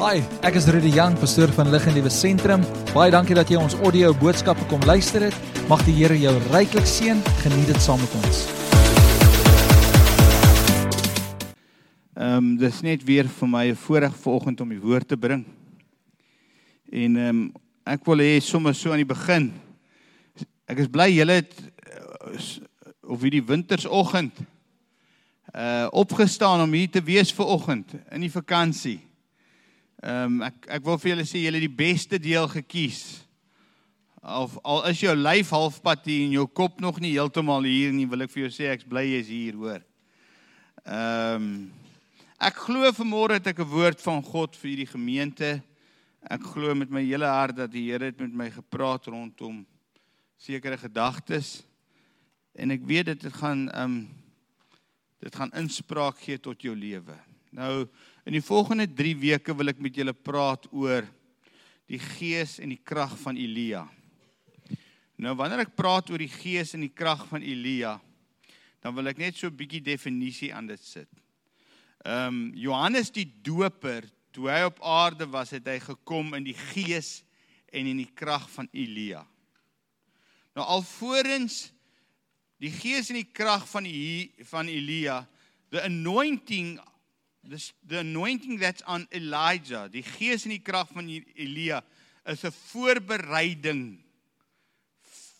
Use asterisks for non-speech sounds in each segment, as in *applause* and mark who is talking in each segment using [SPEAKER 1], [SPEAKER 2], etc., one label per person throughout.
[SPEAKER 1] Hi, ek is Rudy Jang, pastoor van Lig en Liewe Sentrum. Baie dankie dat jy ons audio boodskappe kom luister het. Mag die Here jou ryklik seën. Geniet dit saam met ons.
[SPEAKER 2] Ehm um, dis net weer vir my 'n voorreg vanoggend om die woord te bring. En ehm um, ek wil hê sommer so aan die begin. Ek is bly julle het of hierdie wintersoggend uh opgestaan om hier te wees vir oggend in die vakansie. Ehm um, ek ek wil vir julle sê julle het die beste deel gekies. Of al is jou lyf halfpad hier en jou kop nog nie heeltemal hier nie, wil ek vir jou sê ek's bly jy's hier, hoor. Ehm um, ek glo vanmôre het ek 'n woord van God vir hierdie gemeente. Ek glo met my hele hart dat die Here het met my gepraat rondom sekere gedagtes en ek weet dit gaan ehm um, dit gaan inspraak gee tot jou lewe. Nou In die volgende 3 weke wil ek met julle praat oor die gees en die krag van Elia. Nou wanneer ek praat oor die gees en die krag van Elia, dan wil ek net so 'n bietjie definisie aan dit sit. Ehm um, Johannes die Doper, toe hy op aarde was, het hy gekom in die gees en in die krag van Elia. Nou alvorens die gees en die krag van die, van Elia, the anointing This the anointing that's on Elijah, die gees en die krag van Elia is 'n voorbereiding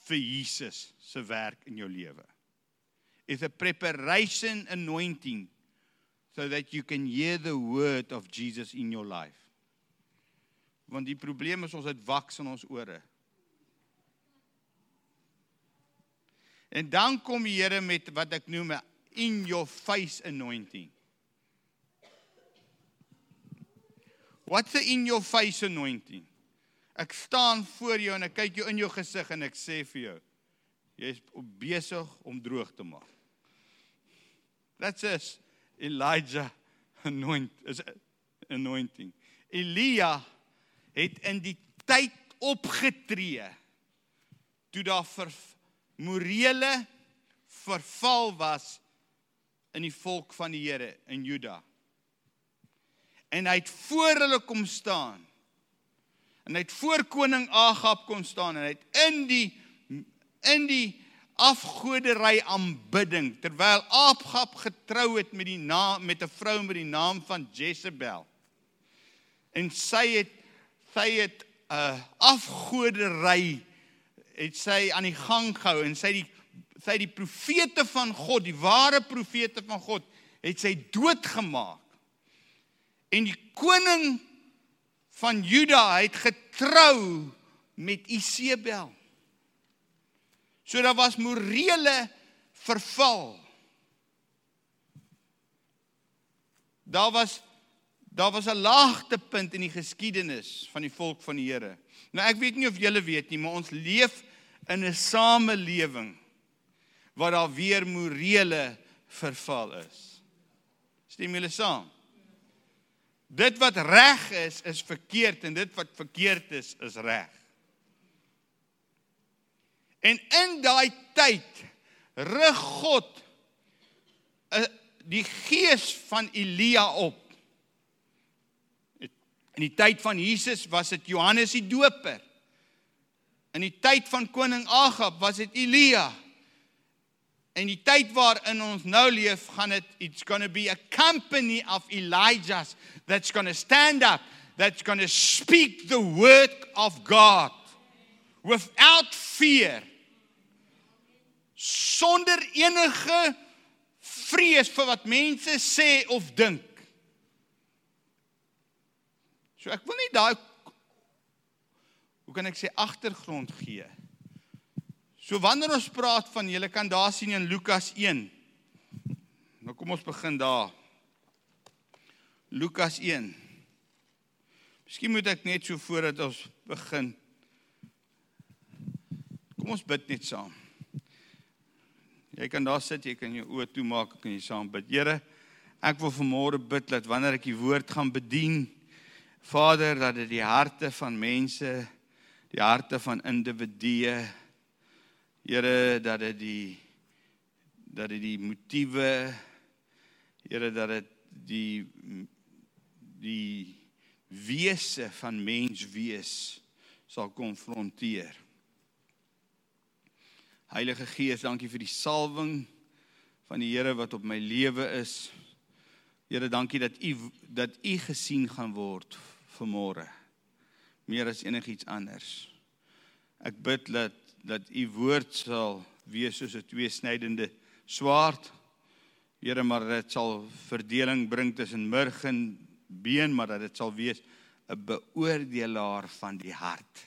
[SPEAKER 2] vir Jesus se werk in jou lewe. It's a preparation anointing so that you can hear the word of Jesus in your life. Want die probleem is ons het waks in ons ore. En dan kom die Here met wat ek noem 'n in your face anointing. What's the in your face anointing? Ek staan voor jou en ek kyk jou in jou gesig en ek sê vir jou jy's besig om droog te maak. That's us Elijah anoint is anointing. Elia het in die tyd opgetree toe daar vir morele verval was in die volk van die Here in Juda en hy het voor hulle kom staan. En hy het voor koning Agab kom staan en hy het in die in die afgodery aanbidding terwyl Agab getrou het met die naam met 'n vrou met die naam van Jezebel. En sy het sy het 'n uh, afgodery het sy aan die gang gehou en sy die sy die profete van God, die ware profete van God, het sy doodgemaak. En die koning van Juda het getrou met Isebel. So daar was morele verval. Daar was daar was 'n laagtepunt in die geskiedenis van die volk van die Here. Nou ek weet nie of julle weet nie, maar ons leef in 'n samelewing waar daar weer morele verval is. Stem julle saam? Dit wat reg is, is verkeerd en dit wat verkeerd is, is reg. En in daai tyd rig God eh, die gees van Elia op. In die tyd van Jesus was dit Johannes die Doper. In die tyd van koning Agab was dit Elia. En die tyd waarin ons nou leef, gaan dit it's going to be a company of Elijahs that's going to stand up, that's going to speak the word of God without fear. Sonder enige vrees vir wat mense sê of dink. So ek wil nie daai hoe kan ek sê agtergrond gee So wanneer ons praat van julle kan daar sien in Lukas 1. Nou kom ons begin daar. Lukas 1. Miskien moet ek net so voordat ons begin. Kom ons bid net saam. Jy kan daar sit, jy kan jou oë toemaak, kan jy saam bid. Here, ek wil vanmôre bid dat wanneer ek die woord gaan bedien, Vader, dat dit die harte van mense, die harte van individue Here dat dit die dat dit die motiewe Here dat dit die die wese van mens wees sal konfronteer. Heilige Gees, dankie vir die salwing van die Here wat op my lewe is. Here, dankie dat U dat U gesien gaan word vanmôre. Meer as enigiets anders. Ek bid dat dat U woord sal wees soos 'n tweesnydende swaard. Here, maar dit sal verdeling bring tussen murg en been, maar dat dit sal wees 'n beoordelaar van die hart.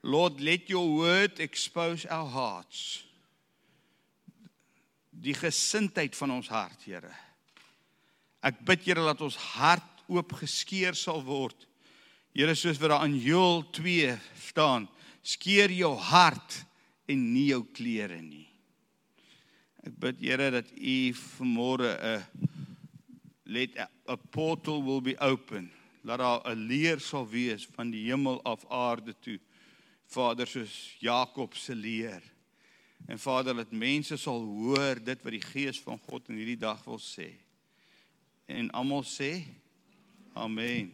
[SPEAKER 2] Lord, let your word expose our hearts. Die gesindheid van ons hart, Here. Ek bid Here dat ons hart oop geskeur sal word. Here soos wat daar in Joël 2 staan, skeer jou hart en nie jou klere nie. Ek bid Here dat U vanmôre 'n let a portal will be open. Laat daar 'n leer sal wees van die hemel af aarde toe. Vader soos Jakob se leer. En Vader dat mense sal hoor dit wat die Gees van God in hierdie dag wil sê en almal sê amen.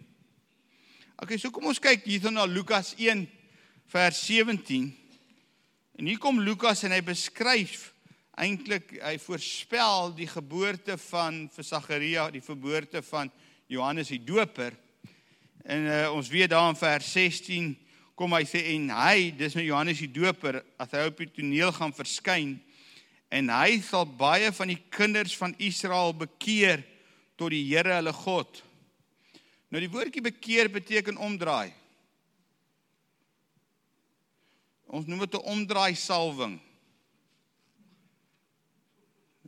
[SPEAKER 2] Okay, so kom ons kyk hierson na Lukas 1 vers 17. En hier kom Lukas en hy beskryf eintlik hy voorspel die geboorte van vir Sagaria, die geboorte van Johannes die Doper. En uh, ons weet daar in vers 16 kom hy sê en hy, dis met Johannes die Doper, as hy op die toneel gaan verskyn en hy sal baie van die kinders van Israel bekeer tot die Here hulle God. Nou die woordjie bekeer beteken omdraai. Ons noem dit 'n omdraai salwing.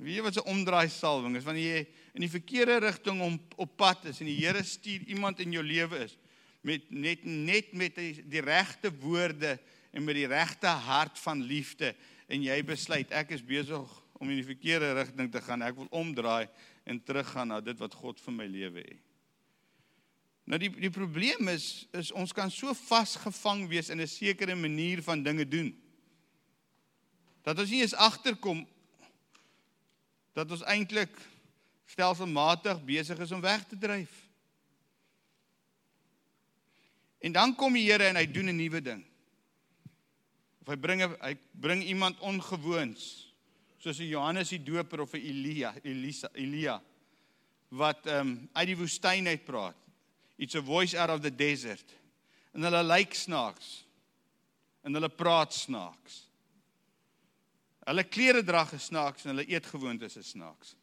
[SPEAKER 2] Wie weet wat 'n omdraai salwing is wanneer jy in die verkeerde rigting om op pad is en die Here stuur iemand in jou lewe is met net net met die, die regte woorde en met die regte hart van liefde en jy besluit ek is besig om in die verkeerde rigting te gaan ek wil omdraai en teruggaan na dit wat God vir my lewe het. Nou die die probleem is is ons kan so vasgevang wees in 'n sekere manier van dinge doen. Dat ons nie eens agterkom dat ons eintlik stelselmatig besig is om weg te dryf. En dan kom die Here en hy doen 'n nuwe ding. Of hy bring hy bring iemand ongewoons soos 'n Johannes die Doper of 'n Elia, Elisa, Elia wat ehm um, uit die woestyn uit praat. It's a voice out of the desert. En hulle lyk snaaks. En hulle praat snaaks. Hulle klere dra gesnaaks en hulle eetgewoontes is snaaks.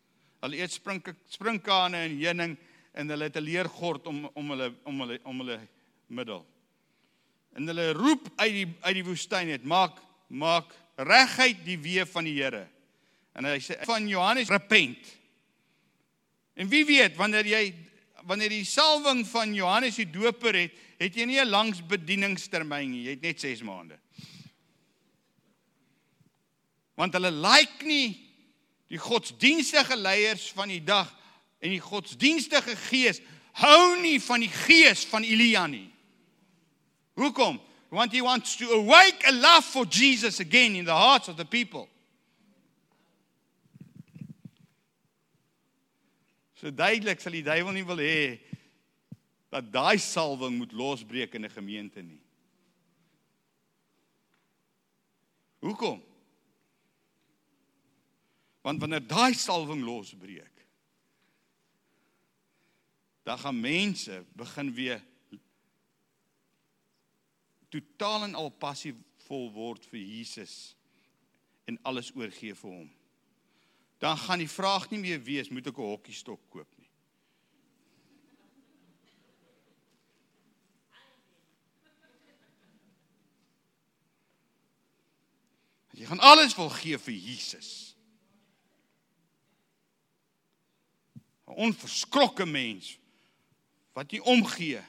[SPEAKER 2] Hulle eet spring springkane en heuning en hulle het 'n leergord om om hulle om hulle om hulle middel. En hulle roep uit die uit die woestyn uit, maak maak regheid die weë van die Here. En hy sê van Johannes repent. En wie weet wanneer jy wanneer die salwing van Johannes die Doper het, het jy nie 'n langs bedieningstermyn nie, jy het net 6 maande. Want hulle like nie die godsdienstige leiers van die dag en die godsdienstige gees hou nie van die gees van Elia nie. Hoekom? Want he wants to awake a love for Jesus again in the hearts of the people. So duidelik sal die duiwel nie wil hê dat daai salwing moet losbreek in 'n gemeente nie. Hoekom? Want wanneer daai salwing losbreek, dan gaan mense begin weer totaal en al passievol word vir Jesus en alles oorgee vir hom dan gaan die vraag nie meer wees moet ek 'n hokkiestok koop nie. Jy gaan alles wil gee vir Jesus. 'n Onverskrokke mens wat nie omgee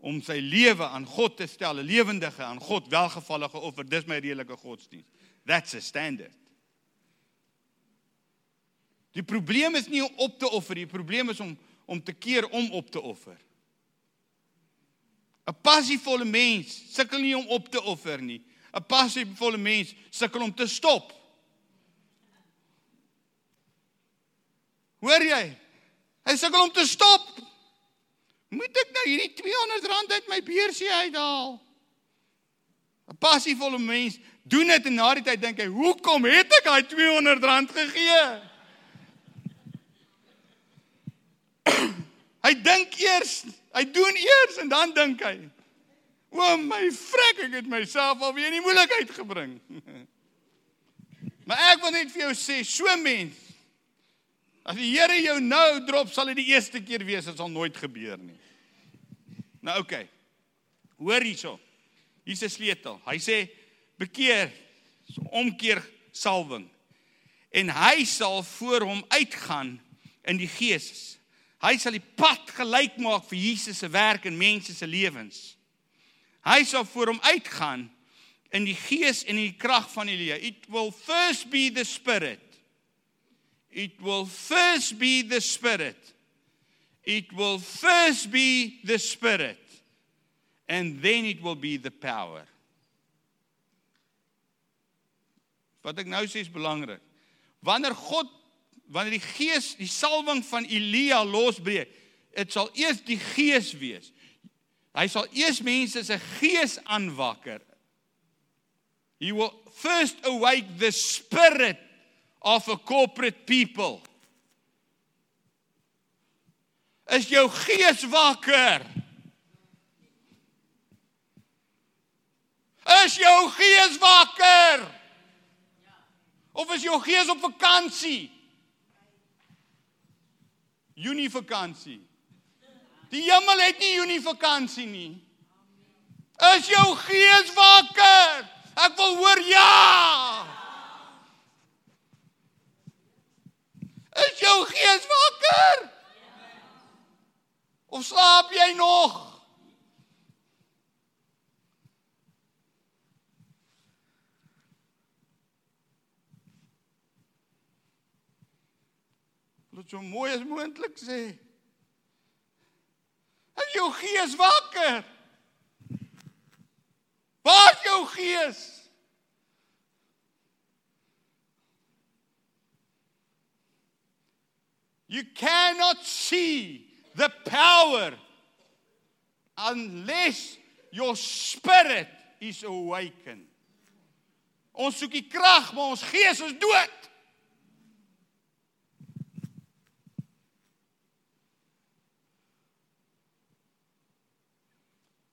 [SPEAKER 2] om sy lewe aan God te stel, 'n lewendige aan God welgevallige offer. Dis my redelike godsdienst. That's a standard. Die probleem is nie om op te offer, die probleem is om om te keer om op te offer. 'n Passievolle mens sukkel nie om op te offer nie. 'n Passievolle mens sukkel om te stop. Hoor jy? Hy sukkel om te stop. Moet ek nou hierdie 200 rand uit my beursie uithaal? 'n Passievolle mens doen dit en na die tyd dink hy, "Hoekom het ek daai 200 rand gegee?" *clears throat* hy dink eers, hy doen eers en dan dink hy, "O my frek, ek het myself alweer in die moeilikheid gebring." *laughs* maar ek wil net vir jou sê, so mens As die Here jou nou drop, sal dit die eerste keer wees, dit sal nooit gebeur nie. Nou oké. Okay. Hoor hierso. Hier's 'n sleutel. Hy sê bekeer, so omkeer salwing. En hy sal voor hom uitgaan in die gees. Hy sal die pad gelyk maak vir Jesus se werk in mense se lewens. Hy sal voor hom uitgaan in die gees en in die krag van Elia. It will first be the spirit It will first be the Spirit. It will first be the Spirit. And then it will be the power. Wat ek nou sê is belangrik. Wanneer God wanneer die gees die salwing van Elia losbreek, dit sal eers die gees wees. Hy sal eers mense se gees aanwakker. He will first awake the spirit of a corporate people. Is jou gees wakker? Is jou gees wakker? Of is jou gees op vakansie? Junie vakansie. Die hemel het nie Junie vakansie nie. Is jou gees wakker? Ek wil hoor ja. Is jou gees wakker? Of slaap jy nog? Wat so mooi as moontlik sê. Is jou gees wakker? Waar is jou gees? You cannot see the power unless your spirit is awakened. Ons soek die krag, maar ons gees is dood.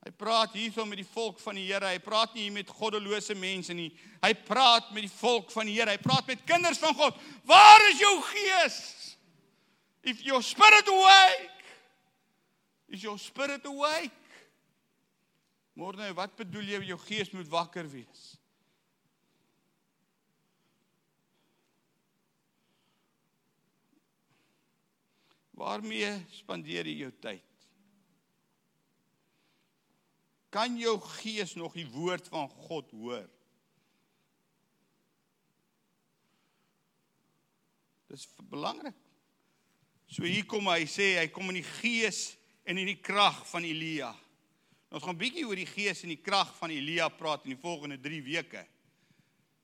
[SPEAKER 2] Hy praat hierso met die volk van die Here. Hy praat nie hier met goddelose mense nie. Hy praat met die volk van die Here. Hy praat met kinders van God. Waar is jou gees? If your spirit awake, is your spirit awake? Môre nou, wat bedoel jy jou gees moet wakker wees? Waarmee spandeer jy jou tyd? Kan jou gees nog die woord van God hoor? Dis belangrik. So hier kom hy sê hy kom in die gees en in die krag van Elia. Ons gaan bietjie oor die gees en die krag van Elia praat in die volgende 3 weke.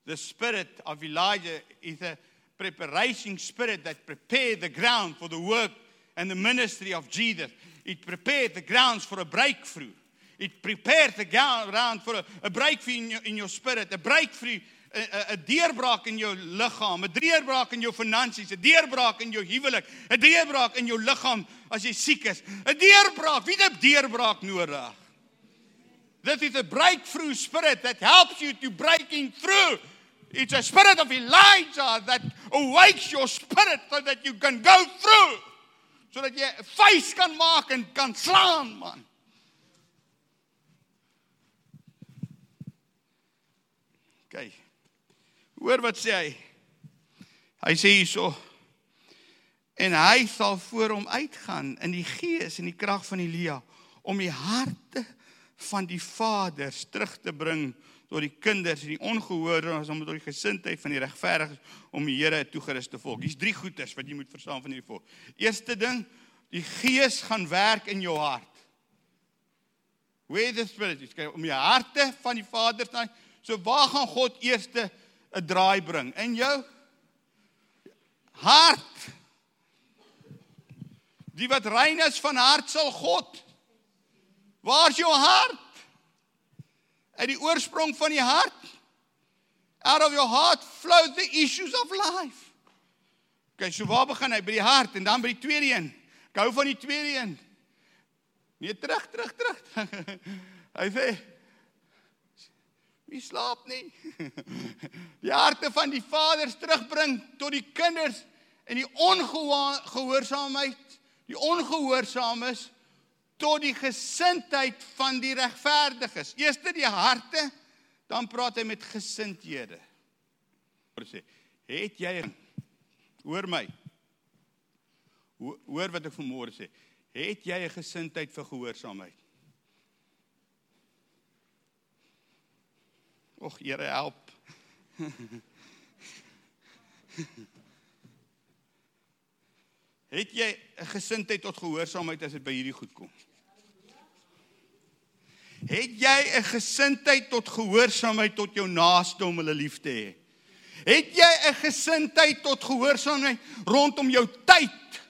[SPEAKER 2] The spirit of Elijah is a preparation spirit that prepared the ground for the work and the ministry of Jesus. It prepared the grounds for a breakthrough. It prepared the ground for a, a breakthrough in your, in your spirit, a breakthrough 'n deurbraak in jou liggaam, 'n deurbraak in jou finansies, 'n deurbraak in jou huwelik, 'n deurbraak in jou liggaam as jy siek is. 'n Deurbraak, wie het 'n deurbraak nodig? This is a breakthrough spirit that helps you to breaking through. It's a spirit of Elijah that awakes your spirit so that you can go through. Sodat jy 'n vuis kan maak en kan slaan, man. Okay. Hoor wat sê hy? Hy sê hierso en hy sal voor hom uitgaan in die gees en die krag van Elia om die harte van die vaders terug te bring tot die kinders en die ongehoorbare om tot die gesindheid van die regverdiges om die Here toegerus te volk. Hier's drie goeters wat jy moet verstaan van hierdie volk. Eerste ding, die gees gaan werk in jou hart. Where the spirit is, om die harte van die vaders dan so waar gaan God eerste 'n draai bring in jou hart. Die wat rein is van hart sal God. Waar's jou hart? Uit die oorsprong van die hart. Out of your heart flow the issues of life. Okay, so waar begin hy? By die hart en dan by die tweede een. Ek hou van die tweede een. Nee, terug, terug, terug. *laughs* hy sê Wie slaap nie? *laughs* Die harte van die vaders terugbring tot die kinders en die ongehoorsaamheid, die ongehoorsaames tot die gesindheid van die regverdiges. Eerste die harte, dan praat hy met gesindhede. Hoor sê, het jy hoor my? Hoor wat ek vanmôre sê. Het jy 'n gesindheid vir gehoorsaamheid? Och, Here help. Het jy 'n gesindheid tot gehoorsaamheid as dit by hierdie goed kom? Het jy 'n gesindheid tot gehoorsaamheid tot jou naaste om hulle lief te hê? Het jy 'n gesindheid tot gehoorsaamheid rondom jou tyd?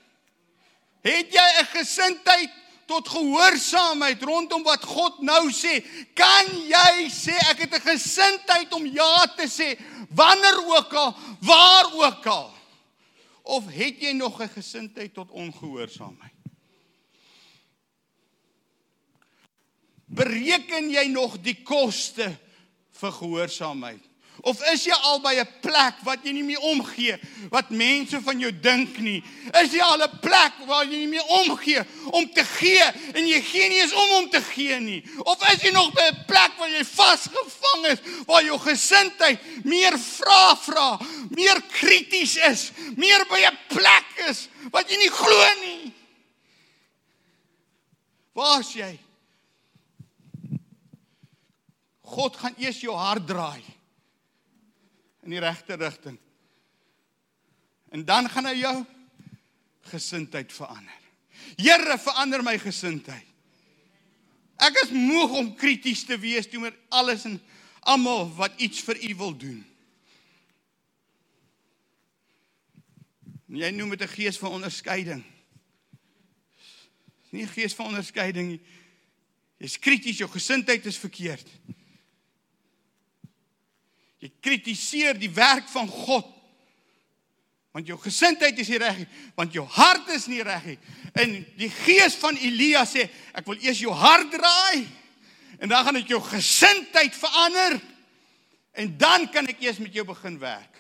[SPEAKER 2] Het jy 'n gesindheid tot gehoorsaamheid rondom wat God nou sê? Kan jy sê ek het 'n gesindheid om ja te sê wanneer ook al, waar ook al? Of het jy nog 'n gesindheid tot ongehoorsaamheid? Bereken jy nog die koste vir gehoorsaamheid? Of is jy al by 'n plek wat jy nie meer omgee wat mense van jou dink nie? Is jy al 'n plek waar jy nie meer omgee om te gee en jy gee nie eens om om te gee nie? Of is jy nog by 'n plek waar jy vasgevang is waar jou gesindheid meer vra vra, meer krities is, meer by 'n plek is wat jy nie glo nie? Waar's jy? God gaan eers jou hart draai in die regte rigting. En dan gaan hy jou gesindheid verander. Here, verander my gesindheid. Ek is moeg om krities te wees teenoor alles en almal wat iets vir u wil doen. Jy noem dit 'n gees van onderskeiding. Nie 'n gees van onderskeiding nie. Jy's krities, jou gesindheid is verkeerd. Jy kritiseer die werk van God. Want jou gesindheid is nie reg nie, want jou hart is nie reg nie. En die gees van Elia sê, ek wil eers jou hart draai en dan gaan ek jou gesindheid verander en dan kan ek eers met jou begin werk.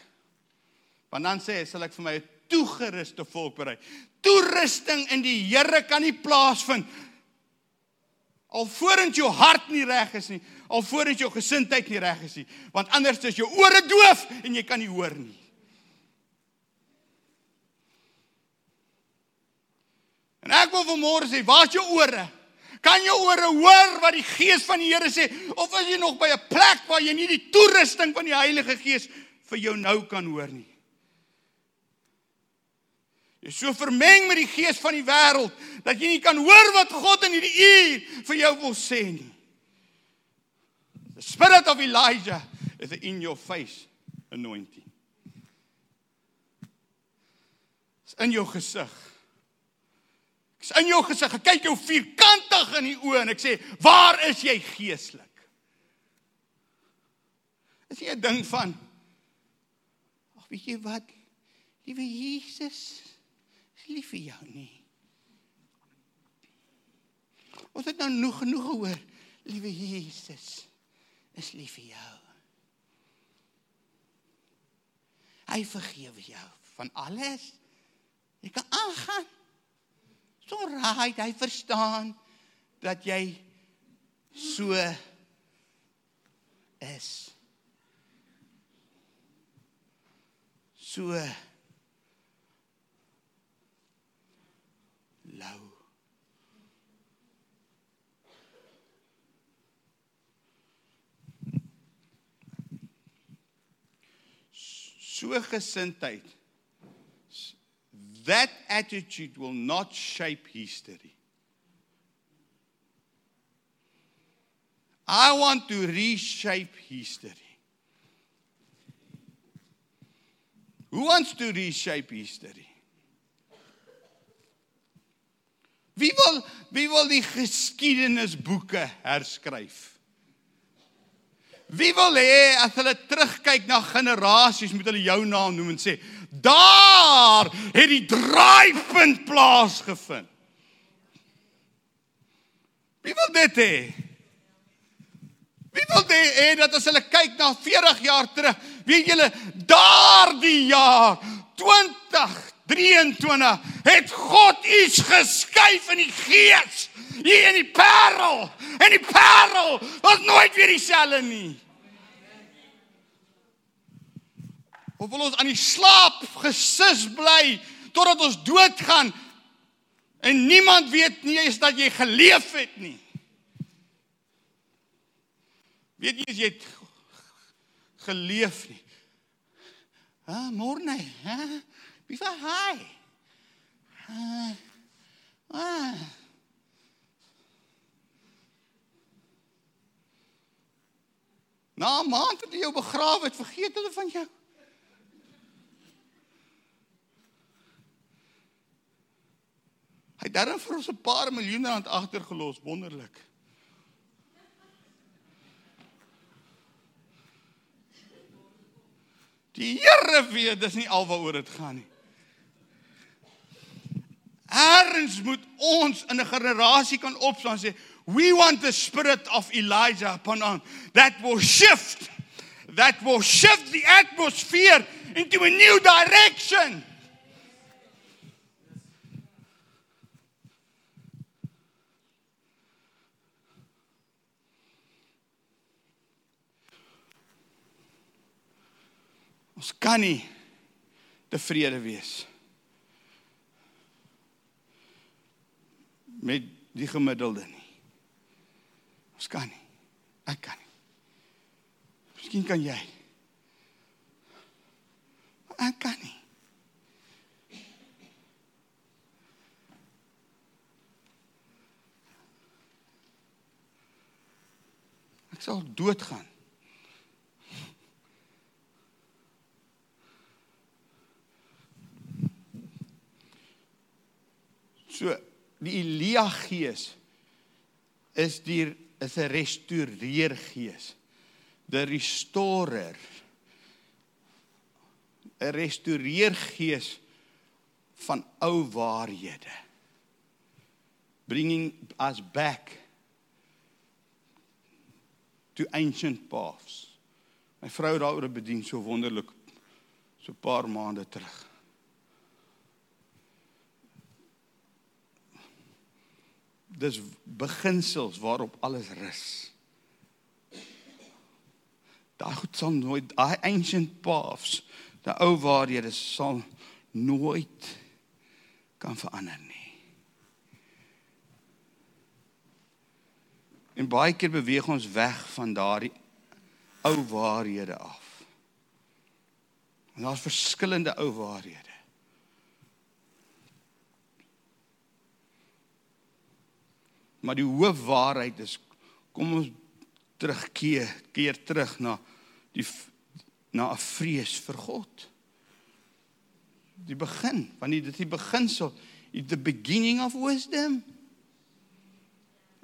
[SPEAKER 2] Want dan sê hy, sal ek vir my 'n toegeruste volk berei. Toerusting in die Here kan nie plaasvind alvorens jou hart nie reg is nie, alvorens jou gesindheid nie reg is nie, want anders is jou ore doof en jy kan nie hoor nie. En ek wil vanmôre sê, waar's jou ore? Kan jou ore hoor wat die Gees van die Here sê of is jy nog by 'n plek waar jy nie die toerusting van die Heilige Gees vir jou nou kan hoor nie? Jy is so vermeng met die gees van die wêreld dat jy nie kan hoor wat God in hierdie uur vir jou wil sê nie. The spirit of Elijah is in your face anointing. Is in jou gesig. Is in jou gesig. Ek kyk jou vierkantig in die oë en ek sê, "Waar is jy geestelik?" Is jy 'n ding van Ag, weet jy wat? Liewe Jesus, lief vir jou nie. Ons het nou genoeg genoeg gehoor. Liewe Jesus is lief vir jou. Hy vergewe jou van alles. Jy kan aangaan. So raai hy verstaan dat jy so is. So So gesindheid. That attitude will not shape history. I want to reshape history. Who wants to reshape history? Wie wil wie wil die geskiedenisboeke herskryf? Wie wil hê as hulle terugkyk na generasies moet hulle jou naam noem en sê daar het die draaipunt plaasgevind. Wie wil dit hê? Wie wil hê dat as hulle kyk na 40 jaar terug, weet julle daardie jaar 2023 het God iets geskuif in die gees hier in die parel en die parel was nooit weer dieselfde nie. Of wil ons aan die slaap gesis bly totdat ons doodgaan en niemand weet nie eens dat jy geleef het nie. Weet jy as jy het geleef nie. Ah, môre, hè? Wie va hy? Ah. Ah. Na maand het jy jou begrawe vergeet hulle van jou. Hy het dan vir ons 'n paar miljoen rand agtergelos, wonderlik. Die Here weet, dis nie alwaaroor dit gaan nie. Erns moet ons in 'n generasie kan opstaan sê, "We want the spirit of Elijah upon us that will shift that will shift the atmosphere into a new direction." Ons kan nie tevrede wees met die gemiddelde nie. Ons kan nie. Ek kan nie. Miskien kan jy. Maar ek kan nie. Ek sal doodgaan. So die Elia gees is die is 'n restoreer gees. The restorer. 'n Restoreer gees van ou waarhede. Bringing us back to ancient paths. My vrou daaroor bedien so wonderlik so 'n paar maande terug. Dis beginsels waarop alles rus. Daai goed sal nooit daai ancient paths, daai ou waarhede sal nooit kan verander nie. En baie keer beweeg ons weg van daardie ou waarhede af. En daar's verskillende ou waarhede. Maar die hoofwaarheid is kom ons terugkeer, keer terug na die na 'n vrees vir God. Die begin, want dit is die beginsel, the beginning of wisdom.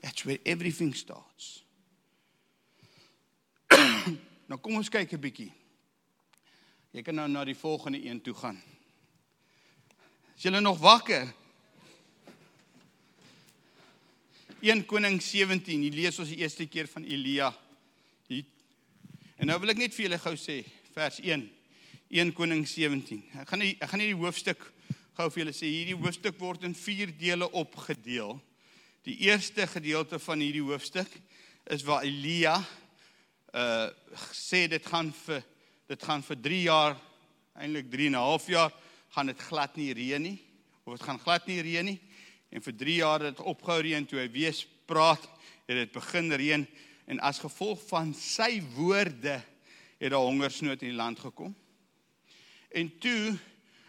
[SPEAKER 2] That's where everything starts. *clears throat* nou kom ons kyk 'n bietjie. Jy kan nou na die volgende een toe gaan. Is julle nog wakker? 1 Koning 17. Hier lees ons die eerste keer van Elia. Hier. En nou wil ek net vir julle gou sê, vers 1. 1 Koning 17. Ek gaan nie ek gaan nie die hoofstuk gou vir julle sê hierdie hoofstuk word in 4 dele opgedeel. Die eerste gedeelte van hierdie hoofstuk is waar Elia uh sê dit gaan vir dit gaan vir 3 jaar eintlik 3 en 'n half jaar gaan dit glad nie reën nie of dit gaan glad nie reën nie En vir 3 jaar het dit opgehou reën toe hy weer praat, het dit begin reën en as gevolg van sy woorde het daar hongersnood in die land gekom. En toe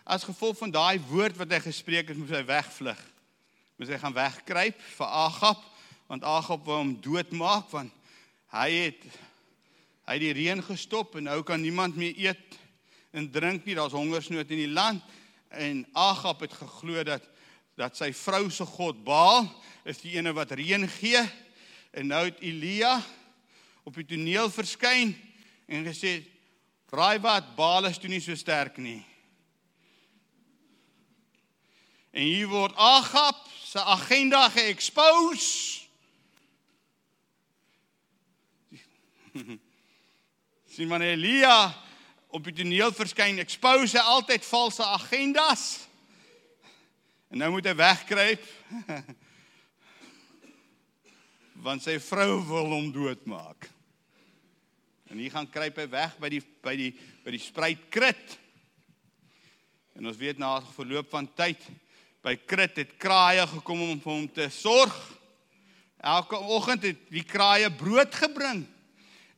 [SPEAKER 2] as gevolg van daai woord wat hy gespreek het, moes hy wegvlug. Moes hy gaan wegkruip vir Agab, want Agab wou hom doodmaak want hy het hy het die reën gestop en nou kan niemand meer eet en drink nie, daar's hongersnood in die land en Agab het geglo dat dat sy vrou se god Baal is die ene wat reën gee en nou het Elia op die toneel verskyn en gesê raai wat Baal is toe nie so sterk nie. En hier word Agab se agenda ge-expose. *laughs* Sien man Elia op die toneel verskyn, expose hy altyd valse agendas. En nou moet hy wegkruip. *laughs* Want sy vrou wil hom doodmaak. En hier gaan kruip hy weg by die by die by die spruitkrit. En ons weet na verloop van tyd by krit het kraaie gekom om vir hom te sorg. Elke oggend het die kraaie brood gebring.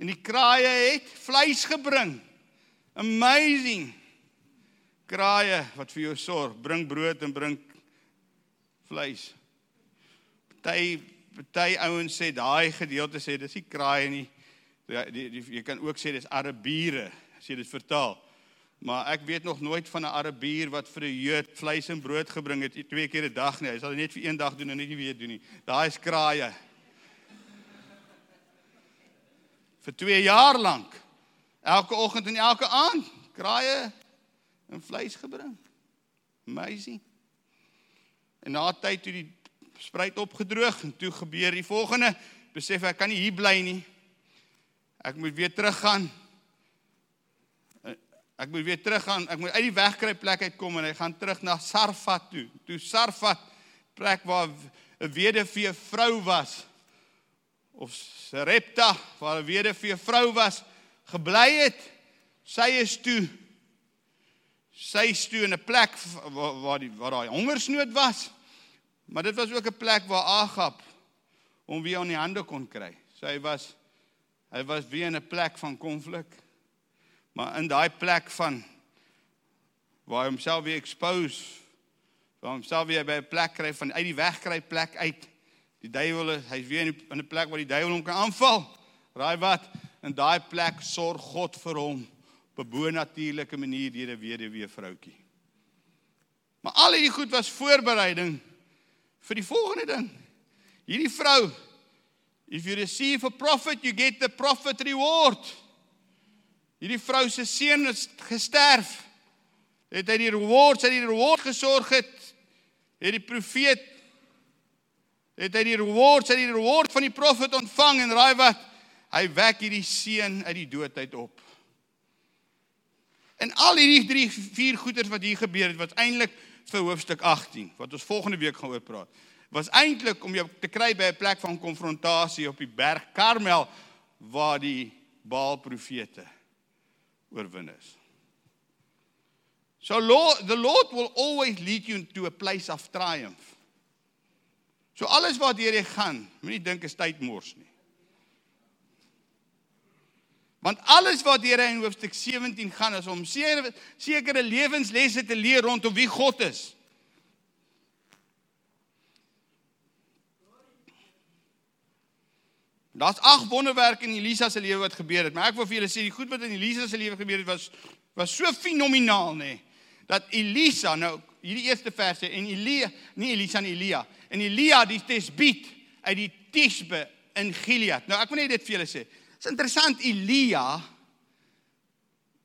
[SPEAKER 2] En die kraaie het vleis gebring. Amazing. Kraaie wat vir jou sorg, bring brood en bring vleis. Party party ouens sê daai gedeelte sê dis nie kraaie nie. Ja, die, die, jy kan ook sê dis Arabiere as jy dit vertaal. Maar ek weet nog nooit van 'n Arabier wat vir 'n Jood vleis en brood gebring het twee keer 'n dag nie. Hy sal dit net vir een dag doen en net nie weer doen nie. Daai is kraaie. *laughs* Vir 2 jaar lank. Elke oggend en elke aand kraaie en vleis gebring. Amazing. En na tyd toe die spruit opgedroog en toe gebeur die volgende, besef ek kan nie hier bly nie. Ek moet weer teruggaan Ek moet weer teruggaan. Ek moet uit die wegkry plek uitkom en hy gaan terug na Sarfat toe. Toe Sarfat plek waar 'n weduwee vrou was of Sarepta waar 'n weduwee vrou was gebly het. Sy is toe sy toe in 'n plek waar waar die waar daai hongersnood was. Maar dit was ook 'n plek waar Agab hom weer aan die hande kon kry. Sy was hy was weer in 'n plek van konflik. Maar in daai plek van waar hy homself weer expose, waar homself weer by 'n plek kry van uit die weg kry plek uit. Die duiwel is hy's weer in 'n plek waar die duiwel hom kan aanval. Raai wat? In daai plek sorg God vir hom op 'n bonatuurlike manier deur 'n weduwee vroutjie. Maar al hierdie goed was voorbereiding vir die volgende ding. Hierdie vrou If you receive a prophet, you get the prophet reward. Hierdie vrou se seun is gesterf. Het hy die reward, sy die reward gesorg het. Het die profeet het hy die reward, sy die reward van die profet ontvang en raai wat? Hy wek hierdie seun uit die dood uit op. En al hierdie 3 4 goeters wat hier gebeur het, wat eintlik vir hoofstuk 18 wat ons volgende week gaan oor praat, was eintlik om jou te kry by 'n plek van konfrontasie op die berg Karmel waar die Baal profete oorwin is. So Lord, the Lord will always lead you to a place of triumph. So alles wat deur jy gaan, moenie dink is tyd mors nie. Want alles wat deur hy in hoofstuk 17 gaan is om sekere lewenslesse te leer rondom wie God is. Daar's ag wonderwerke in Elisa se lewe wat gebeur het, maar ek wil vir julle sê die goed wat in Elisa se lewe gebeur het was was so fenomenaal nê dat Elisa nou hierdie eerste verse en Elia nie Elisa nie Elia en Elia die Tesbiet uit die Tisbe in Gilead. Nou ek wil net dit vir julle sê. Dit's interessant Elia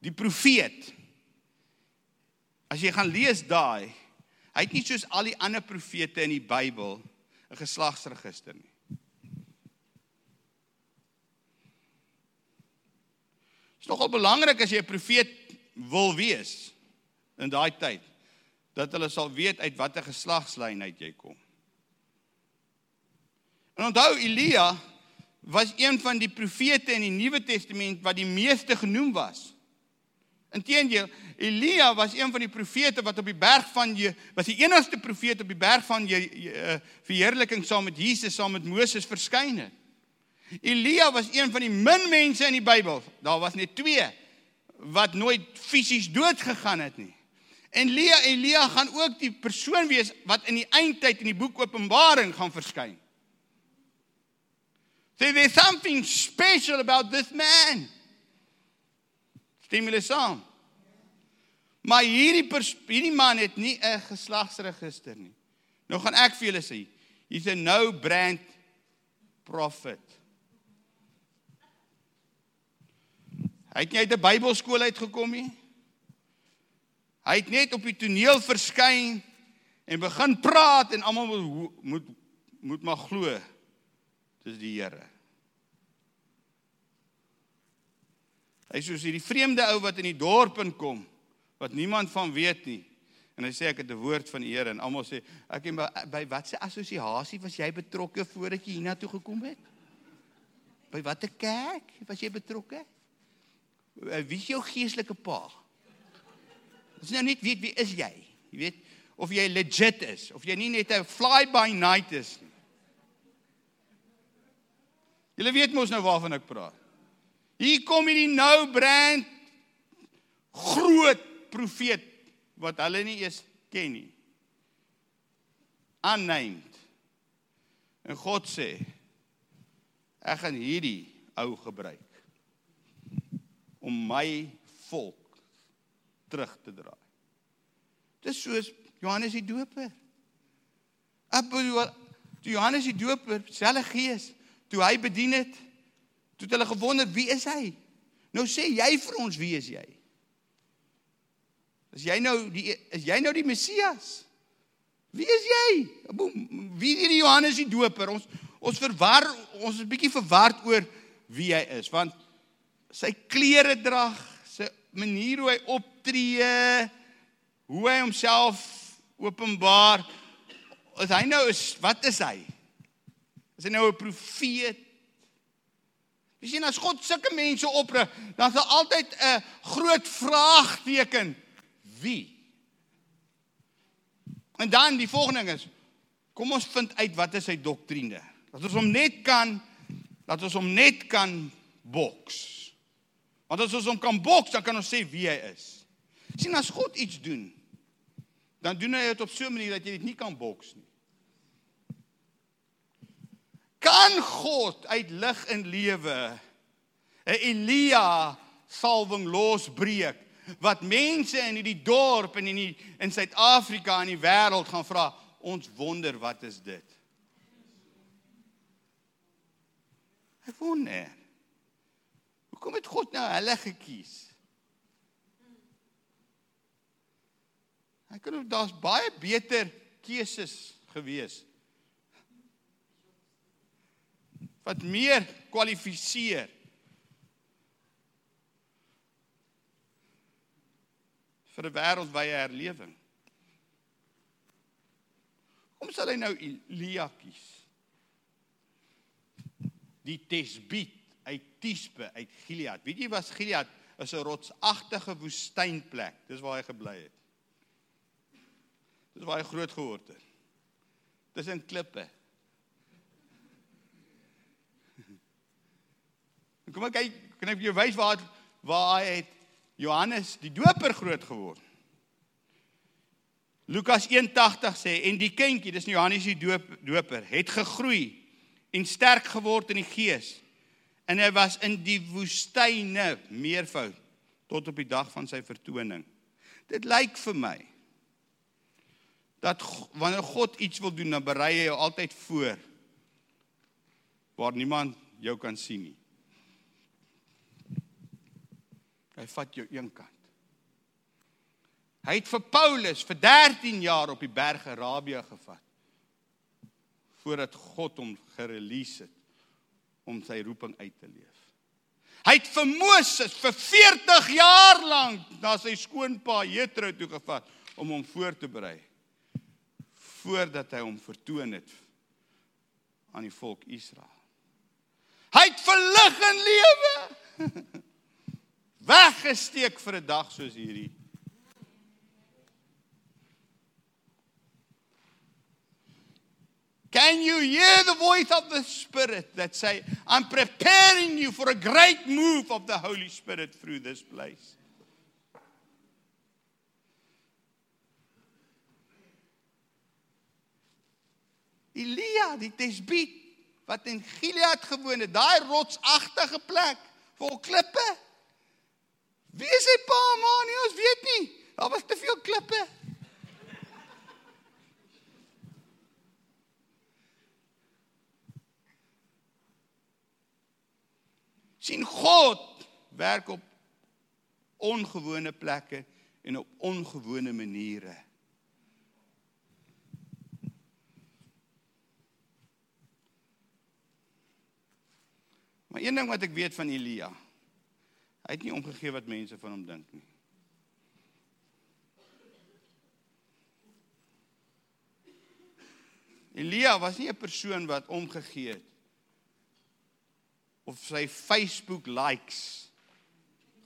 [SPEAKER 2] die profeet. As jy gaan lees daai, hy het nie soos al die ander profete in die Bybel 'n geslagsregister nie. is nogal belangrik as jy 'n profeet wil wees in daai tyd dat hulle sal weet uit watter geslagslyn uit jy kom. En onthou Elia was een van die profete in die Nuwe Testament wat die meeste genoem was. Inteendeel, Elia was een van die profete wat op die berg van jy was die enigste profeet op die berg van jy uh, verheerliking saam met Jesus saam met Moses verskyn het. Elia was een van die min mense in die Bybel. Daar was net 2 wat nooit fisies dood gegaan het nie. En Elia Elia gaan ook die persoon wees wat in die eindtyd in die boek Openbaring gaan verskyn. So there's something special about this man. Stimule saam. Maar hierdie hierdie man het nie 'n geslagsregister nie. Nou gaan ek vir julle sê, he's a no brand prophet. Hy het nie uit 'n Bybelskool uitgekom nie. Hy het net op die toneel verskyn en begin praat en almal moet moet maar glo dis die Here. Hy soos hierdie vreemde ou wat in die dorp inkom wat niemand van weet nie. En hy sê ek het 'n woord van die Here en almal sê ek en by, by watse assosiasie was jy betrokke voordat jy hiernatoe gekom het? By watter kerk was jy betrokke? Eh, wie is jou geestelike pa? Dis nou net weet wie is jy? Jy weet of jy legit is of jy nie net 'n fly by night is nie. Julle weet mos nou waarvan ek praat. Hier kom hierdie nou brand groot profeet wat hulle nie eens ken nie. Unnamed. En God sê ek gaan hierdie ou gebruik om my volk terug te draai. Dis soos Johannes die Doper. Op Johannes die Doper, selfe gees, toe hy bedien het, toe het hulle gewonder wie is hy? Nou sê jy vir ons wie is jy? Is jy nou die is jy nou die Messias? Wie is jy? Wie is die Johannes die Doper? Ons ons verwar ons is bietjie verward oor wie hy is want sy klere drag, sy manier hoe hy optree, hoe hy homself openbaar. Is hy nou is wat is hy? Is hy nou 'n profeet? Jy sien as God sulke mense oprig, dan is daar altyd 'n groot vraagteken. Wie? En dan die volgende ding is kom ons vind uit wat is sy doktrine. Dat ons hom net kan dat ons hom net kan boks. Want as ons hom kan boks, dan kan ons sê wie hy is. sien as God iets doen, dan doen hy dit op so 'n manier dat jy dit nie kan boks nie. Kan God uit lig en lewe 'n Elia salwing losbreek wat mense in hierdie dorp en in die in Suid-Afrika en die wêreld gaan vra, ons wonder wat is dit? Ek wonder. Hoekom het God nou hulle gekies? Ek kan daar's baie beter keuses gewees. Wat meer kwalifiseer. vir 'n wêreldwye herlewing. Kom sal hy nou Elia kies? Die Tesbiet uit Tisbe uit Gilead. Weet jy was Gilead is 'n rotsagtige woestynplek. Dis waar hy gebly het. Dis waar hy groot geword het. Dis in klippe. Kom ek kyk, kan ek vir jou wys waar waar hy het Johannes die Doper groot geword. Lukas 1:80 sê en die kindjie, dis Johannes die Doper, het gegroei en sterk geword in die gees en hy was in die woestyne meervoud tot op die dag van sy vertoning. Dit lyk vir my dat wanneer God iets wil doen, dan berei hy jou altyd voor waar niemand jou kan sien nie. Hy vat jou een kant. Hy het vir Paulus vir 13 jaar op die berg Arabië gevat voordat God hom gerelease het om sy roeping uit te leef. Hy het vir Moses vir 40 jaar lank na sy skoonpa Jethro toe gevat om hom voor te berei voordat hy hom vertoon het aan die volk Israel. Hy het verlig in lewe *laughs* weggesteek vir 'n dag soos hierdie. Can you hear the voice of the Spirit that say, I'm preparing you for a great move of the Holy Spirit through this place? Elia, die Tesbiet wat in Gilead gewoon het, daai rotsagtige plek vol klippe. Wie is sy pa en ma nie? Ons weet nie. Daar was te veel klippe. sien God werk op ongewone plekke en op ongewone maniere. Maar een ding wat ek weet van Elia hy het nie omgegee wat mense van hom dink nie. Elia was nie 'n persoon wat omgegee het of sy Facebook likes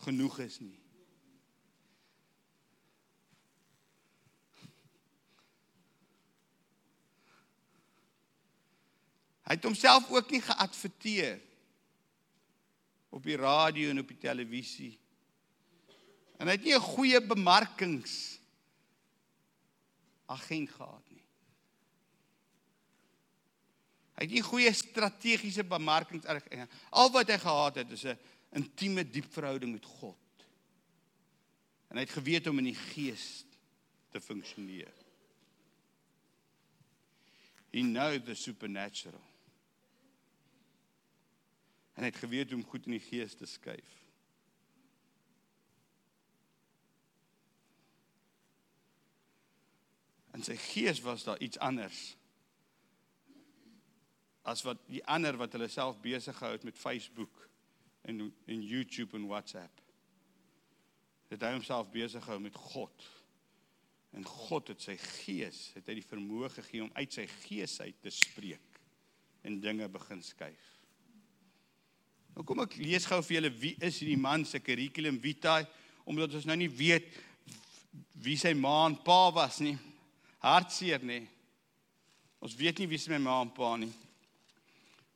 [SPEAKER 2] genoeg is nie. Hy het homself ook nie geadverteer op die radio en op die televisie. En hy het nie 'n goeie bemarkings agent gehad nie. Hy het nie goeie strategiese bemarkings al wat hy gehad het is 'n intieme diep verhouding met God. En hy het geweet om in die gees te funksioneer. He know the supernatural en hy het geweet hoe om goed in die gees te skuif. En sy gees was daar iets anders as wat die ander wat hulle self besig gehou het met Facebook en en YouTube en WhatsApp. Het hy homself besig gehou met God. En God het sy gees, het hy die vermoë gegee om uit sy gees uit te spreek en dinge begin skuif. Nou kom ek lees gou vir julle wie is hierdie man se curriculum vitae omdat ons nou nie weet wie sy ma en pa was nie. Hartseer nê. Ons weet nie wie sy my ma en pa nie.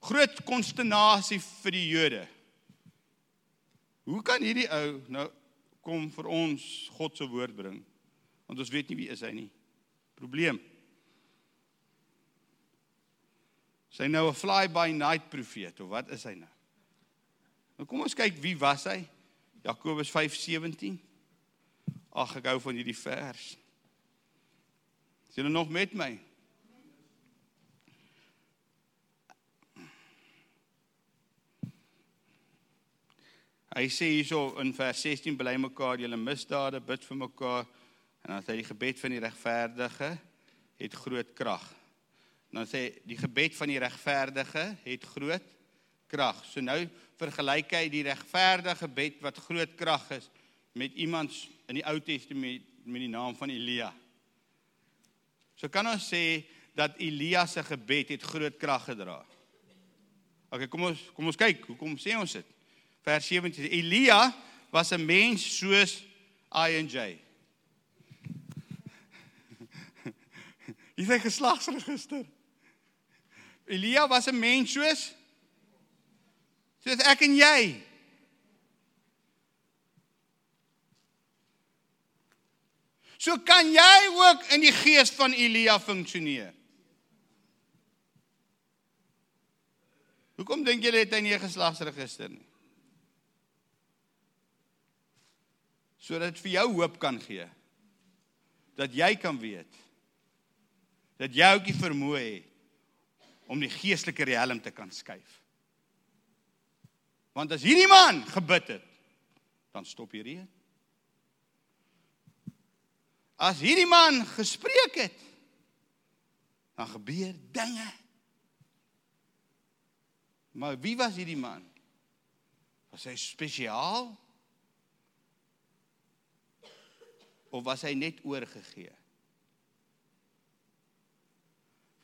[SPEAKER 2] Groot konsternasie vir die Jode. Hoe kan hierdie ou nou kom vir ons God se woord bring? Want ons weet nie wie is hy nie. Probleem. Sy nou 'n fly by night profeet of wat is hy nou? Nou kom ons kyk wie was hy? Jakobus 5:17. Ag ek hou van hierdie vers. Is julle nog met my? Hy sê hierso in vers 16 bly mekaar julle misdade bid vir mekaar en dan sê die gebed van die regverdige het groot krag. Dan sê die gebed van die regverdige het groot krag. So nou vergelyk hy die regverdige gebed wat groot krag is met iemand in die Ou Testament met die naam van Elia. So kan ons sê dat Elia se gebed het groot krag gedra. OK, kom ons kom ons kyk, hoekom sê ons dit? Vers 17. Elia was 'n mens soos I and J. *laughs* Hy het geslagsregister. Elia was 'n mens soos Soos ek en jy. So kan jy ook in die gees van Elia funksioneer. Hoekom dink julle het hy nie 'n geslagsregister nie? Sodat dit vir jou hoop kan gee. Dat jy kan weet dat jy ook die vermoë het om die geestelike riem te kan skuif. Want as hierdie man gebid het, dan stop die reën. As hierdie man gespreek het, dan gebeur dinge. Maar wie was hierdie man? Was hy spesiaal? Of was hy net oorgegee?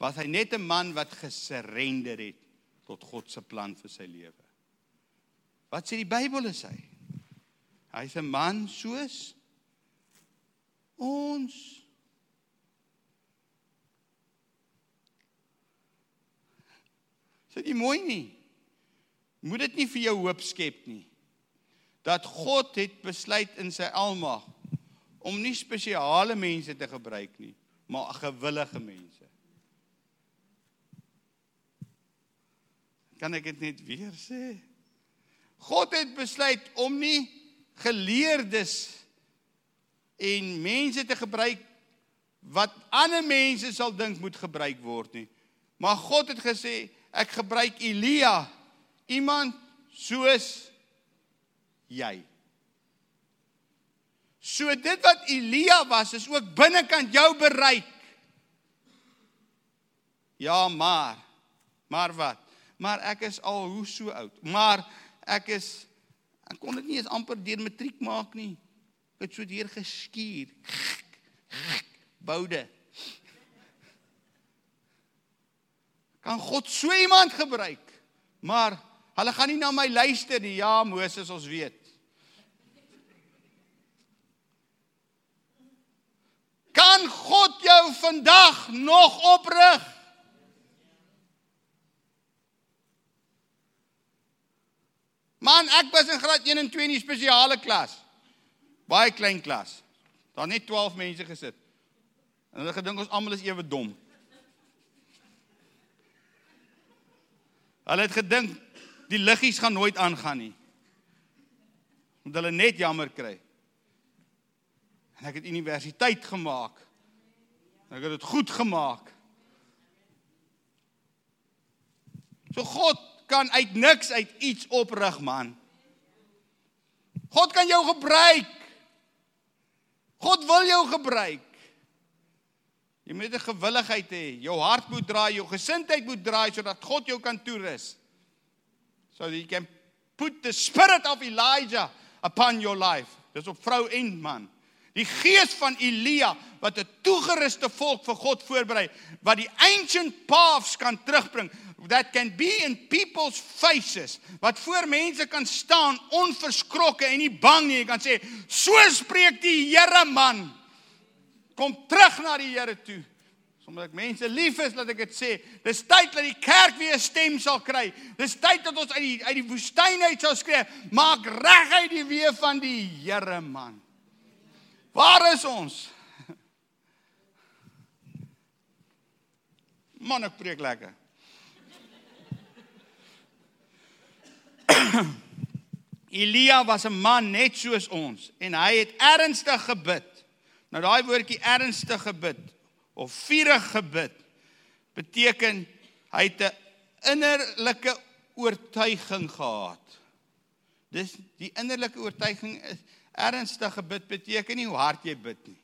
[SPEAKER 2] Was hy net 'n man wat gesurrender het tot God se plan vir sy lewe? Wat sê die Bybel is hy? Hy's 'n man soos ons. Sê jy mooi nie. Moet dit nie vir jou hoop skep nie. Dat God het besluit in sy almag om nie spesiale mense te gebruik nie, maar gewillige mense. Kan ek dit net weer sê? God het besluit om nie geleerdes en mense te gebruik wat ander mense sal dink moet gebruik word nie. Maar God het gesê ek gebruik Elia, iemand soos jy. So dit wat Elia was is ook binnekant jou bereik. Ja, maar maar wat? Maar ek is al hoe so oud. Maar ek is ek kon dit nie eens amper deur matriek maak nie. Ek het so deur geskuur. Boude. Kan God so iemand gebruik? Maar hulle gaan nie na my luister nie. Ja, Moses, ons weet. Kan God jou vandag nog oprig? Man, ek was in graad 1 en 2 in die spesiale klas. Baie klein klas. Daar net 12 mense gesit. En hulle gedink ons almal is ewe dom. Hulle het gedink die liggies gaan nooit aangaan nie. Want hulle net jammer kry. En ek het universiteit gemaak. Ek het dit goed gemaak. So God kan uit niks uit iets oprig man. God kan jou gebruik. God wil jou gebruik. Jy moet 'n gewilligheid hê. Jou hart moet draai, jou gesindheid moet draai sodat God jou kan toerus. So that you can put the spirit of Elijah upon your life. Dis op vrou en man. Die gees van Elia wat 'n toegeruste volk vir God voorberei, wat die ancient paths kan terugbring, that can be in people's faces wat voor mense kan staan onverskrokke en nie bang nie. Jy kan sê so spreek die Here man. Kom terug na die Here toe. Omdat ek mense lief is dat ek dit sê. Dis tyd dat die kerk weer 'n stem sal kry. Dis tyd dat ons uit die uit die woestyn uit sal skree. Maak reg uit die weë van die Here man. Waar is ons? *laughs* Man ek preek lekker *coughs* Elia was 'n man net soos ons en hy het ernstig gebid. Nou daai woordjie ernstig gebid of vurig gebid beteken hy het 'n innerlike oortuiging gehad. Dis die innerlike oortuiging is ernstig gebid beteken nie hoe hard jy bid nie.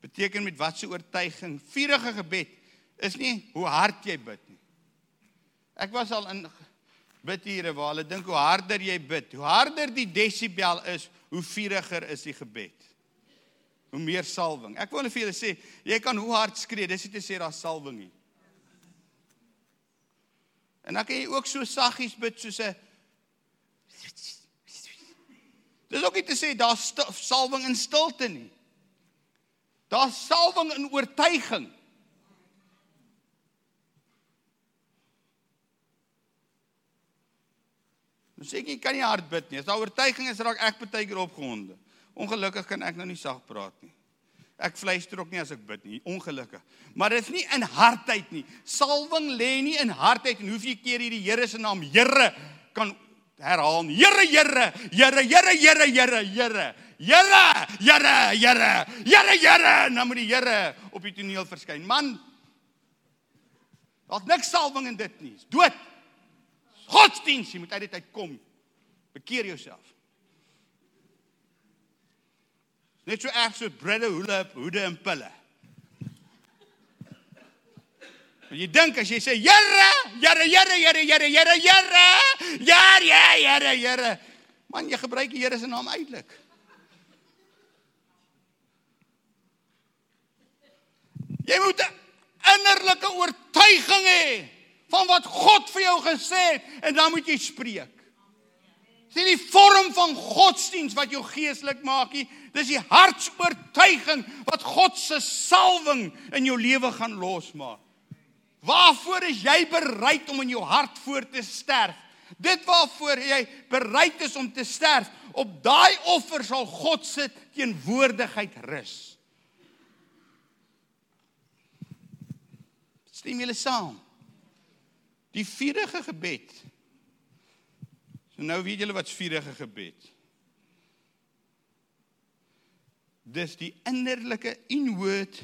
[SPEAKER 2] Beteken met watse oortuiging? Vurige gebed is nie hoe hard jy bid nie. Ek was al in bidure waar hulle dink hoe harder jy bid, hoe harder die desibel is, hoe vuriger is die gebed. Hoe meer salwing. Ek wil net vir julle sê, jy kan hoe hard skree, dis nie te sê daar's salwing nie. En dan kan jy ook so saggies bid soos 'n Dis ook nie te sê daar's salwing in stilte nie. Daar's salwing in oortuiging. Dan sê ek jy kan nie hard bid nie. As daar oortuiging is, raak ek baie keer opgewonde. Ongelukkig kan ek nou nie sag praat nie. Ek fluister ook nie as ek bid nie, ongelukkig. Maar dit is nie in hardheid nie. Salwing lê nie in hardheid en hoeveel keer hierdie Here se naam Here kan herhaal. Here, Here, Here, Here, Here, Here, Here. Here, Here, Here. Here, Here, nou moet die Here op die toneel verskyn. Man, daar's niks salwing in dit nie. Dis dood. Godsdienst, jy moet uit dit uitkom. Bekeer jouself. Net so erg so brille, hoele, hoede en pille. Maar jy dink as jy sê Here, Here, Here, Here, Here, Here, Here, ja, Here, Here. Man, jy gebruik die Here se naam uitelik. Jy moet innerlike oortuiging hê van wat God vir jou gesê het en dan moet jy spreek. Dis nie die vorm van godsdiens wat jou geestelik maak nie, dis die hartsoortuiging wat God se salwing in jou lewe gaan losmaak. Waarvoor is jy bereid om in jou hart voor te sterf? Dit waarvoor jy bereid is om te sterf, op daai offer sal God se teenwoordigheid rus. Stem julle saam? Die vurige gebed. So nou weet julle wat vurige gebed. Dis die innerlike inward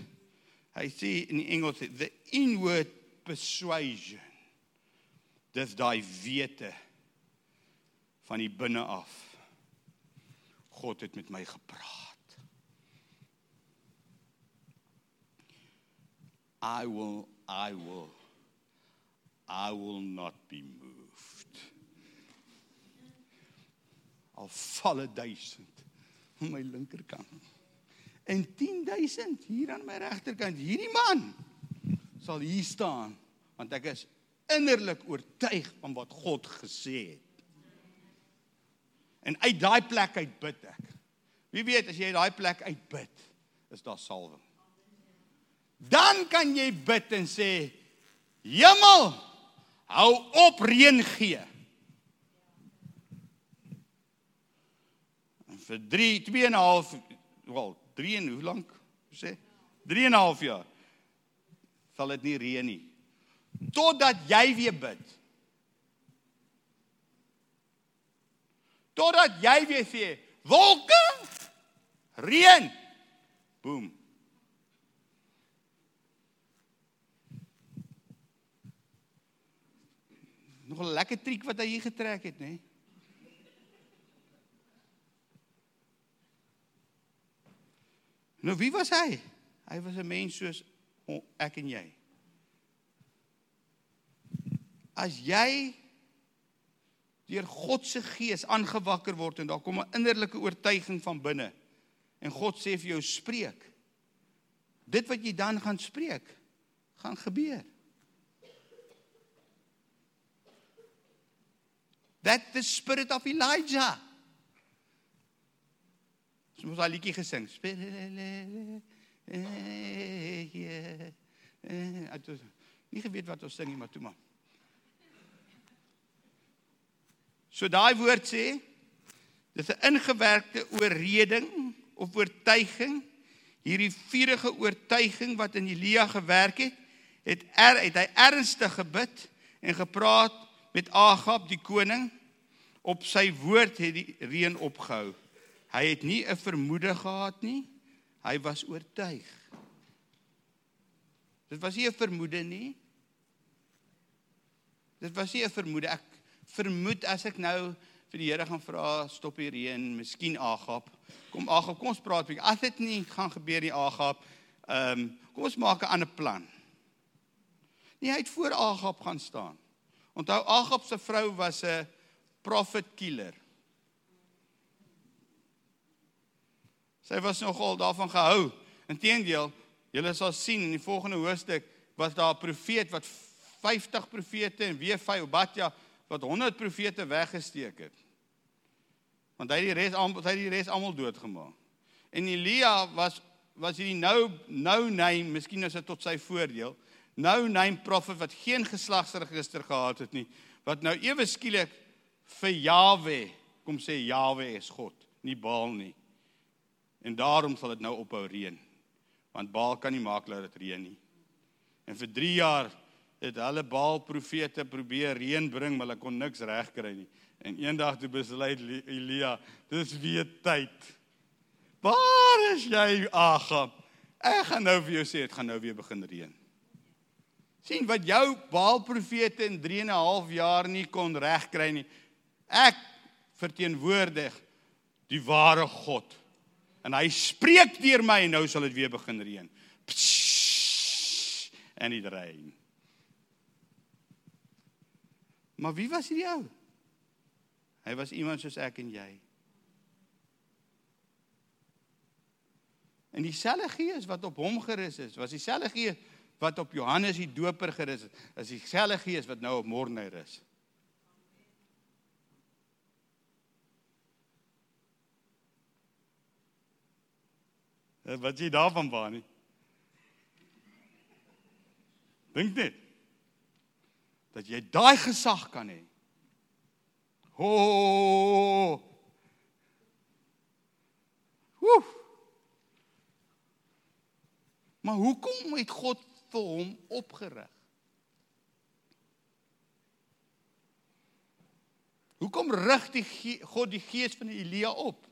[SPEAKER 2] hy sê in die Engels the inward persuasion. Dis daai wete van die binne af. God het met my gepraat. I will I will I will not be moved. Al val 'n duisend aan my linkerkant. En 10000 hier aan my regterkant. Hierdie man sal hier staan want ek is innerlik oortuig van wat God gesê het. En uit daai plek uit bid ek. Wie weet as jy daai plek uitbid, is daar salwing. Dan kan jy bid en sê: Hemel, hou op reën gee. En vir 3 2 en 'n half wel 3 en hoe lank sê 3 en 'n half jaar sal dit nie reën nie totdat jy weer bid. Totdat jy weer sê, wolke, reën. Boom. Nog 'n lekker triek wat hy hier getrek het, nê? Nou wie was hy? Hy was 'n mens soos ek en jy as jy deur God se gees aangewakker word en daar kom 'n innerlike oortuiging van binne en God sê vir jou spreek dit wat jy dan gaan spreek gaan gebeur that the spirit of elijah. Ons het 'n liedjie gesing spirit ek het nie geweet wat ons sing nie maar toe maar. So daai woord sê dis 'n ingewerkte oorreding of oortuiging. Hierdie vurige oortuiging wat in Elia gewerk het, het er het hy ernstig gebid en gepraat met Agab die koning. Op sy woord het die reën opgehou. Hy het nie 'n vermoede gehad nie. Hy was oortuig. Dit was nie 'n vermoede nie. Dit was nie 'n vermoede. Ek vermoed as ek nou vir die Here gaan vra stop hier reën, miskien Agap. Kom Agap, kom ons praat bietjie. As dit nie gaan gebeur nie Agap, ehm um, kom ons maak 'n ander plan. Nee, hy het voor Agap gaan staan. Onthou Agap se vrou was 'n prophet killer. Sy was nogal daarvan gehou. Inteendeel, julle sal sien in die volgende hoofstuk was daar 'n profeet wat 50 profete en weer 5 Obadja wat 100 profete weggesteek het. Want hy het die res almal hy het die res almal doodgemaak. En Elia was was hierdie nou nou name, miskien is dit tot sy voordeel. Nou name profet wat geen geslagsregister gehad het nie, wat nou ewe skielik vir Jawe kom sê Jawe is God, nie Baal nie. En daarom sal dit nou ophou reën. Want Baal kan nie maak dat dit reën nie. En vir 3 jaar het hulle Baal profete probeer reën bring, maar hulle kon niks regkry nie. En eendag toe besluit Elia, dis weer tyd. Waar is jy, Agab? Ek gaan nou vir jou sê dit gaan nou weer begin reën. Sien wat jou Baal profete in 3 en 'n half jaar nie kon regkry nie. Ek verteenwoordig die ware God. En hy spreek deur my en nou sal dit weer begin reën. En dit reën. Maar wie was hierdie ou? Hy was iemand soos ek en jy. En dieselfde gees wat op hom gerus is, was dieselfde gees wat op Johannes die Doper gerus het, is dieselfde gees wat nou op Morne rus. Wat jy daarvan baan nie? Dink net dat jy daai gesag kan hê. Ho! Woef. Maar hoekom het God vir hom opgerig? Hoekom rig die God die gees van Elia op?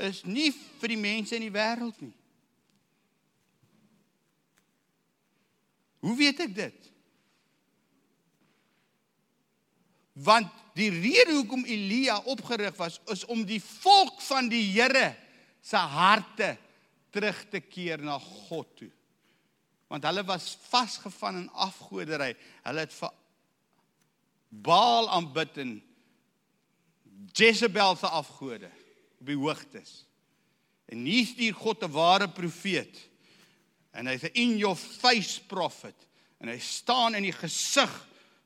[SPEAKER 2] Is nie vir die mense in die wêreld nie. Hoe weet ek dit? Want die rede hoekom Elia opgerig was is om die volk van die Here se harte terug te keer na God toe. Want hulle was vasgevang in afgoderry. Hulle het Baal aanbid en Jezebel se afgode op die hoogtes. En hier stuur God 'n ware profeet. En hy's 'n in your face prophet en hy staan in die gesig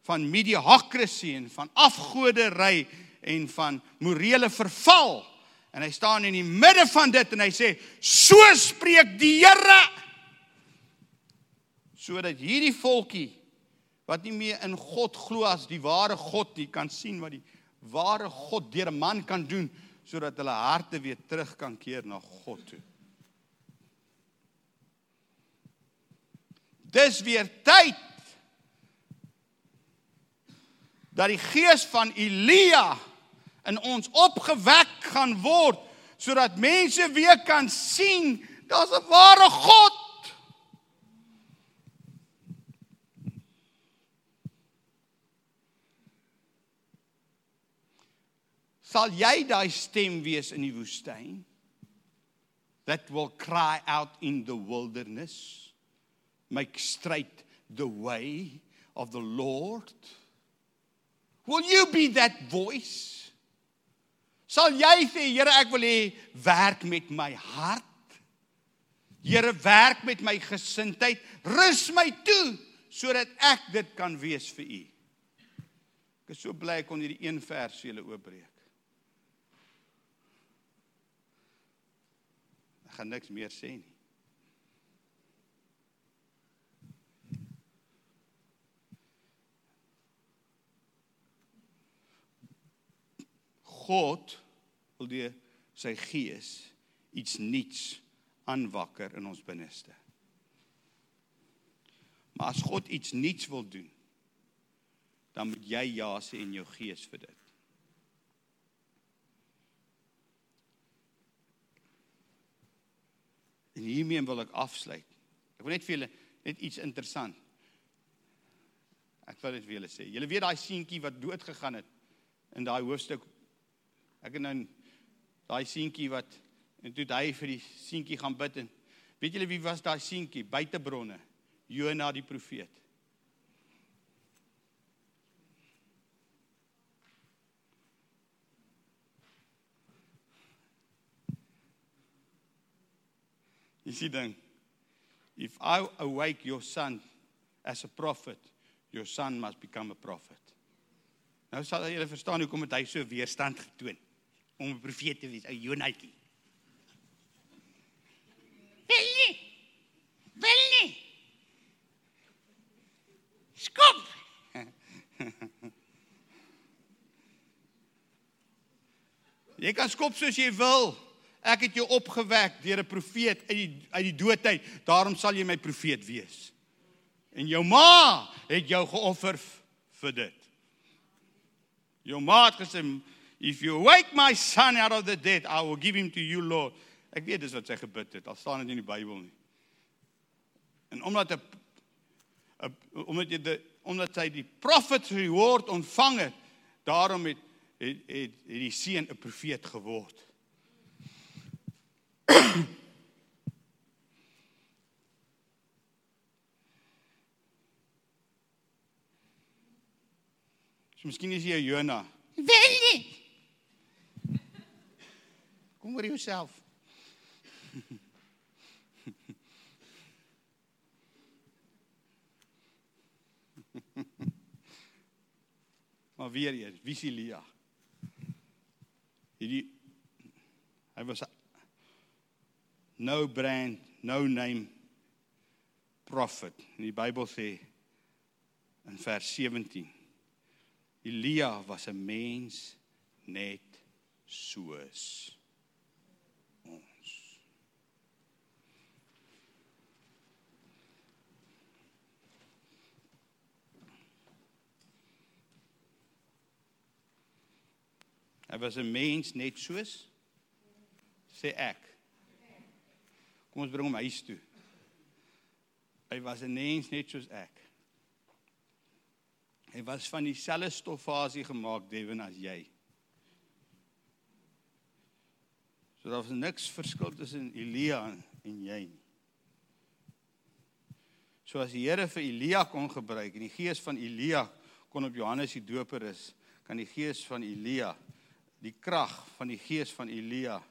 [SPEAKER 2] van mediocrity en van afgoderry en van morele verval en hy staan in die midde van dit en hy sê so spreek die Here sodat hierdie volkie wat nie meer in God glo as die ware God nie kan sien wat die ware God deur 'n man kan doen sodat hulle harte weer terug kan keer na God toe. Dis weer tyd dat die gees van Elia in ons opgewek gaan word sodat mense weer kan sien daar's 'n ware God. Sal jy daai stem wees in die woestyn? That will cry out in the wilderness, make straight the way of the Lord. Will you be that voice? Sal jy sê Here ek wil hê werk met my hart. Here werk met my gesindheid, rus my toe sodat ek dit kan wees vir u. Ek is so bly ek kon hierdie een vers vir julle oopbreek. Ek gaan niks meer sê nie. God wil deur sy gees iets nuuts aanwakker in ons binneste. Maar as God iets nuuts wil doen, dan moet jy ja sê in jou gees vir dit. En hiermee wil ek afsluit. Ek wil net vir julle net iets interessant. Ek wil dit vir julle sê. Julle weet daai seentjie wat dood gegaan het in daai hoofstuk Ek het nou daai seentjie wat en toe hy vir die seentjie gaan bid en weet julle wie was daai seentjie buitebronne? Jona die profeet. Jy sien dan if I awake your son as a prophet, your son must become a prophet. Nou sal julle verstaan hoekom het hy so weerstand getoon om 'n profeet te wees, 'n Jonatjie. Wil nie. Wil nie. Skop. *laughs* jy kan skop soos jy wil. Ek het jou opgewek deur 'n profeet uit die uit die doodheid. Daarom sal jy my profeet wees. En jou ma het jou geoffer vir dit. Jou ma het gesê If you wake my son out of the dead, I will give him to you, Lord. Ek weet dis wat sy gebid het. Al staan dit in die Bybel nie. En omdat 'n omdat jy die omdat sy die prophet reward ontvang het, daarom het het het, het die seun 'n profeet geword. So miskien is jy Jona. Wel nie. Kom oor jouself. maar weer eens, wie is Elia? Hierdie hy was no brand, no name prophet. In die Bybel sê in vers 17 Elia was 'n mens net soos Hy was 'n mens net soos sê ek. Kom ons bring hom huis toe. Hy was 'n mens net soos ek. Hy was van dieselfde stoffasie gemaak Devin as jy. So daar was niks verskil tussen Elia en jy nie. So as die Here vir Elia kon gebruik en die gees van Elia kon op Johannes die Doper is, kan die gees van Elia, die krag van die gees van Elia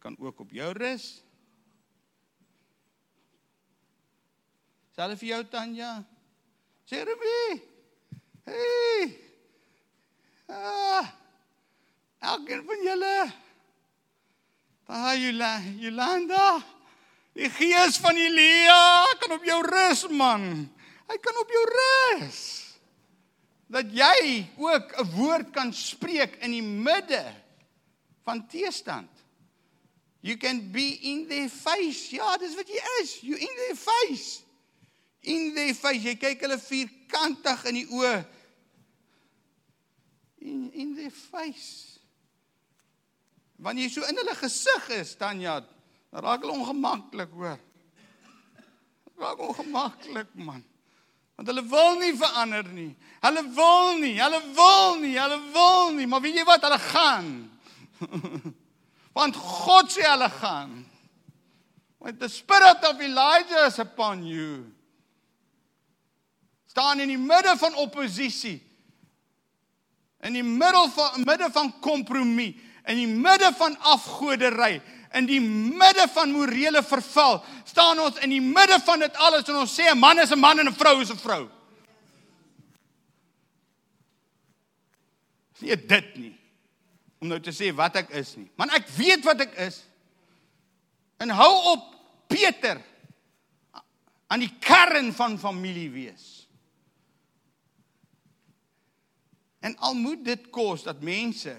[SPEAKER 2] kan ook op jou rus. Selfs vir jou Tanya. Jeremy. Hey. Ah. Elkeen van julle. Daai Jolanda. Die gees van Elia kan op jou rus man. Hy kan op jou rus. Dat jy ook 'n woord kan spreek in die midde van teestand. You can be in their face. Ja, dis wat jy is. You in their face. In their face. Jy kyk hulle vierkantig in die oë. In in their face. Wanneer jy so in hulle gesig is, Tanya, Dan raak hulle ongemaklik, hoor. Raak ongemaklik, man. Want hulle wil nie verander nie. Hulle wil nie, hulle wil nie, hulle wil nie, maar weet jy wat? Hulle gaan. *laughs* Want God sê hulle gaan. Want the spirit of Elijah is upon you. Staan in die midde van oppositie. In die middel van midde van kompromie, in die midde van afgoderry, in die midde van morele verval, staan ons in die midde van dit alles en ons sê 'n man is 'n man en 'n vrou is 'n vrou. Nie dit nie. Om nou te sê wat ek is nie. Man ek weet wat ek is. En hou op Peter aan die kern van familie wees. En al moet dit kos dat mense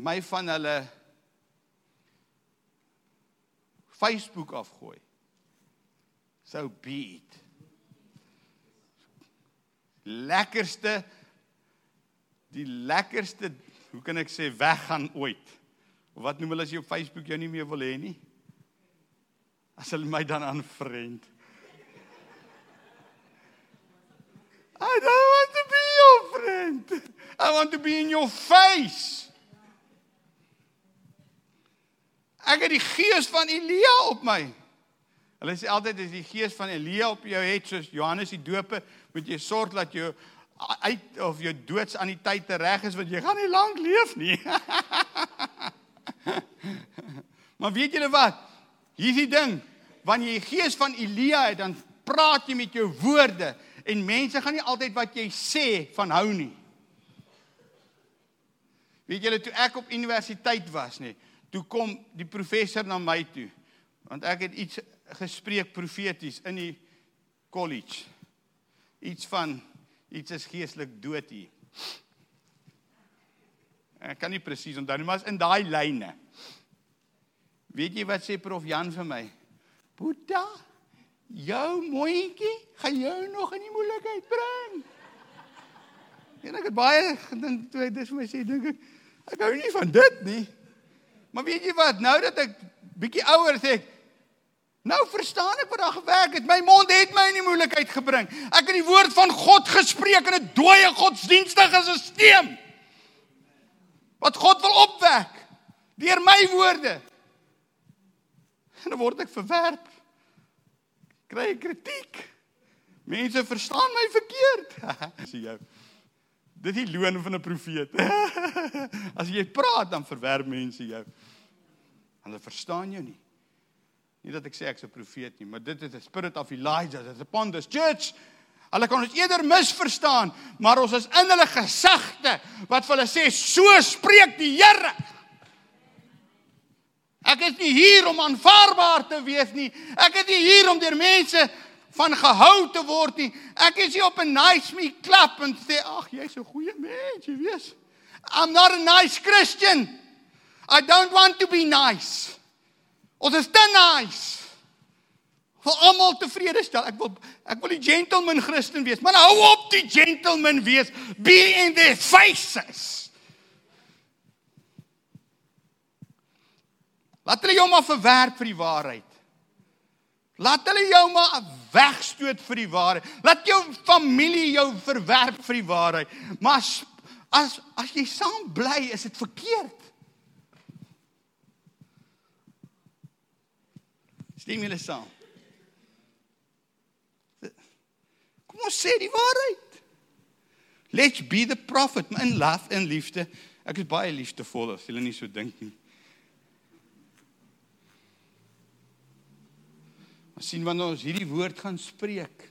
[SPEAKER 2] my van hulle Facebook afgooi. So be it. Lekkerste die lekkerste, hoe kan ek sê weggaan ooit? Of wat noem hulle as jy op Facebook jou nie meer wil hê nie? As hulle my dan aanvriend. I don't want to be your friend. I want to be in your face. Ek het die gees van Elia op my. Hulle sê altyd as die gees van Elia op jou het soos Johannes die Doper, moet jy sorg dat jy uit of jou doods aan die tyd te reg is want jy gaan nie lank leef nie. *laughs* maar weet julle wat? Hier is die ding, wanneer jy die gees van Elia het, dan praat jy met jou woorde en mense gaan nie altyd wat jy sê van hou nie. Weet julle toe ek op universiteit was nie, toe kom die professor na my toe want ek het iets gespreek profeties in die college. Iets van iets is geestelik dood hier. Ek kan nie presies onthou nie maar is in daai lyne. Weet jy wat sê prof Jan vir my? Boeta jou mooietjie gaan jou nog in die moeilikheid bring en ek het baie gedink toe hy dit vir my sê dink ek ek hou nie van dit nie Maar weet jy wat? Nou dat ek bietjie ouer is ek nou verstaan ek wat daar gewerk het. My mond het my in die moeilikheid gebring. Ek het die woord van God gespreek in 'n dooie godsdienstige stelsel. Wat God wil opwek deur my woorde. En dan word ek verwerp. Kry ek kritiek. Mense verstaan my verkeerd. *laughs* Sien jou. Dit is die loon van 'n profeet. *laughs* As jy praat dan verwerp mense jou. Hulle verstaan jou nie. Nie dat ek sê ek's 'n profeet nie, maar dit is the spirit of Elijah that's upon this church. Hulle kan ons eerder misverstaan, maar ons is in hulle gesagte wat vir hulle sê so spreek die Here. Ek is nie hier om aanvaarbaar te wees nie. Ek is nie hier om deur mense van gehou te word nie. Ek is hier op 'n nice me klap en sê ag jy's 'n goeie mens, jy weet. I'm not a nice Christian. I don't want to be nice. Ons is te nice. Vir almal tevrede stel. Ek wil ek wil die gentleman Christen wees. Maar hou op die gentleman wees. Be in their faces. Laat hulle jou maar verwerp vir die waarheid. Laat hulle jou maar wegstoot vir die waarheid. Laat jou familie jou verwerp vir die waarheid. Maar as as, as jy saam bly, is dit verkeerd. Stem julle saam? Kom ons sê die waarheid. Let's be the prophet in love en liefde. Ek is baie liefdevol as julle nie so dink nie. Sien wanneer ons hierdie woord gaan spreek.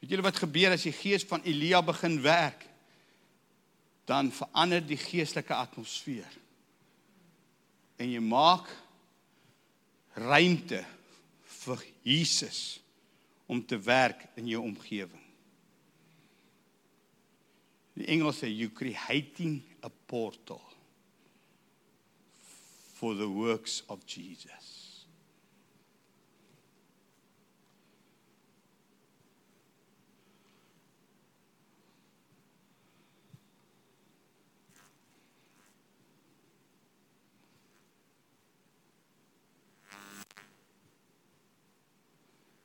[SPEAKER 2] Weet julle wat gebeur as die gees van Elia begin werk? Dan verander die geestelike atmosfeer. En jy maak ruimte vir Jesus om te werk in jou omgewing. Die Engels sê you creating a portal for the works of Jesus.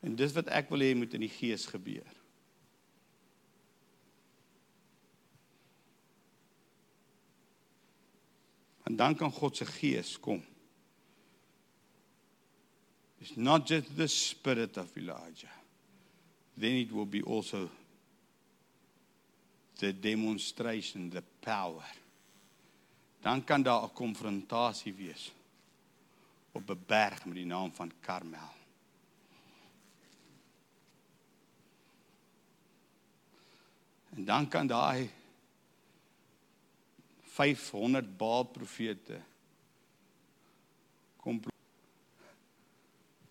[SPEAKER 2] En dis wat ek wil hê moet in die gees gebeur. En dan kan God se gees kom. It's not just the spirit of Elijah. Then it will be also the demonstration, the power. Dan kan daar 'n konfrontasie wees op 'n berg met die naam van Karmel. En dan kan daai 500 Baal profete kom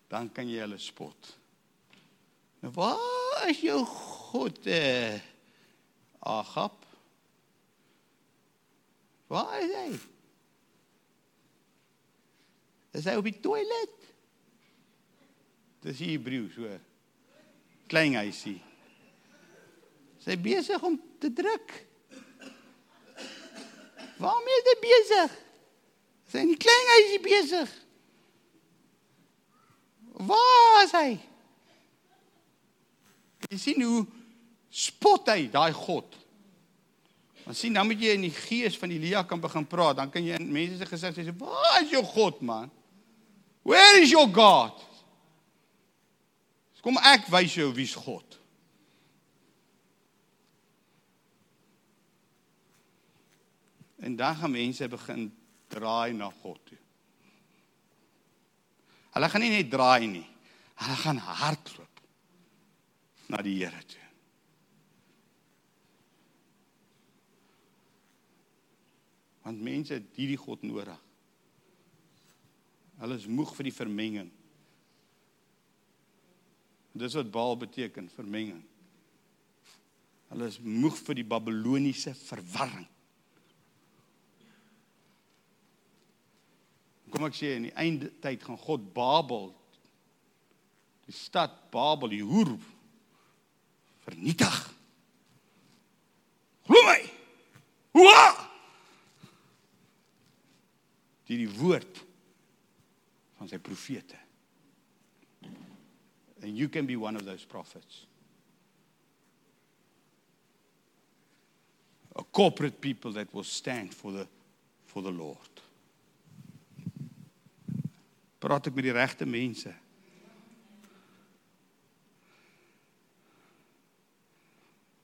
[SPEAKER 2] dan kan jy hulle spot. Nou waar is jou God eh Agap? Waar is hy? Is hy op die toilet? Dis Hebreë so. Klein huisie. Sy besig om te druk. Waarmee is hy besig? Sy in die klein huisie besig. Waar is hy? Jy sien hoe spot hy daai God. Want sien dan moet jy in die gees van Elia kan begin praat, dan kan jy in mense se gesig sê, "Waar is jou God, man? Where is your God?" Kom ek wys jou wie's God. En dan gaan mense begin draai na God toe. Hulle gaan nie net draai nie. Hulle gaan hardloop na die Here toe. Want mense het hierdie God nodig. Hulle is moeg vir die vermenging. Dis wat Baal beteken, vermenging. Hulle is moeg vir die Babiloniese verwarring. Kom ek sê in die einde tyd gaan God Babel die stad Babel die hoer vernietig. Glo my. Hoa! Die die woord van sy profete. And you can be one of those prophets. A corporate people that will stand for the for the Lord praat ek met die regte mense.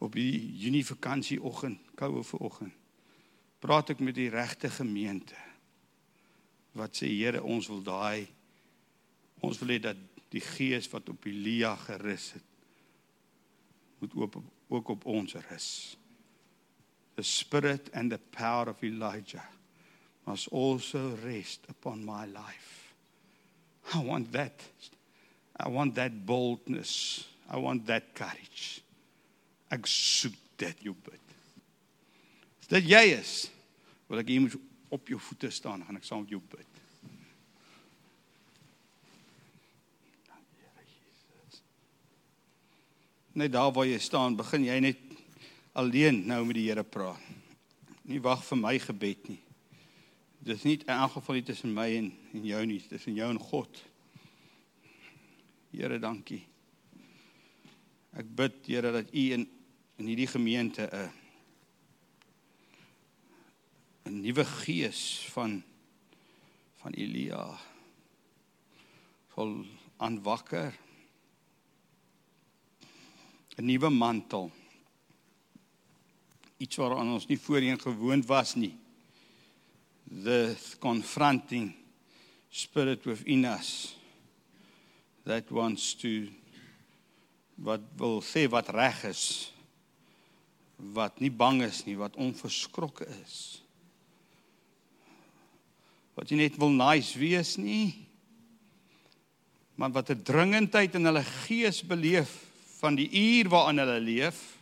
[SPEAKER 2] Op die Junie vakansieoggend, koue vooroggend, praat ek met die regte gemeente. Wat sê Here, ons wil daai ons wil hê dat die gees wat op Elia gerus het moet ook ook op ons rus. The spirit and the power of Elijah must also rest upon my life. I want that. I want that boldness. I want that courage. Ek soek dit jou bid. As dit jy is, wil ek hier moet op jou voete staan, gaan ek saam met jou bid. Net daar waar jy staan, begin jy net alleen nou met die Here praat. Nie wag vir my gebed nie. Dis nie in elk geval nie tussen my en en jou nie, dis tussen jou en God. Here, dankie. Ek bid Here dat U in in hierdie gemeente 'n 'n nuwe gees van van Elia vol aanwakker 'n nuwe mantel iets waaraan ons nie voorheen gewoond was nie the confronting spirit within us that wants to wat wil sê wat reg is wat nie bang is nie wat onverskrokke is. Wat jy net wil nice wees nie maar wat 'n dringendheid in hulle gees beleef van die uur waarin hulle leef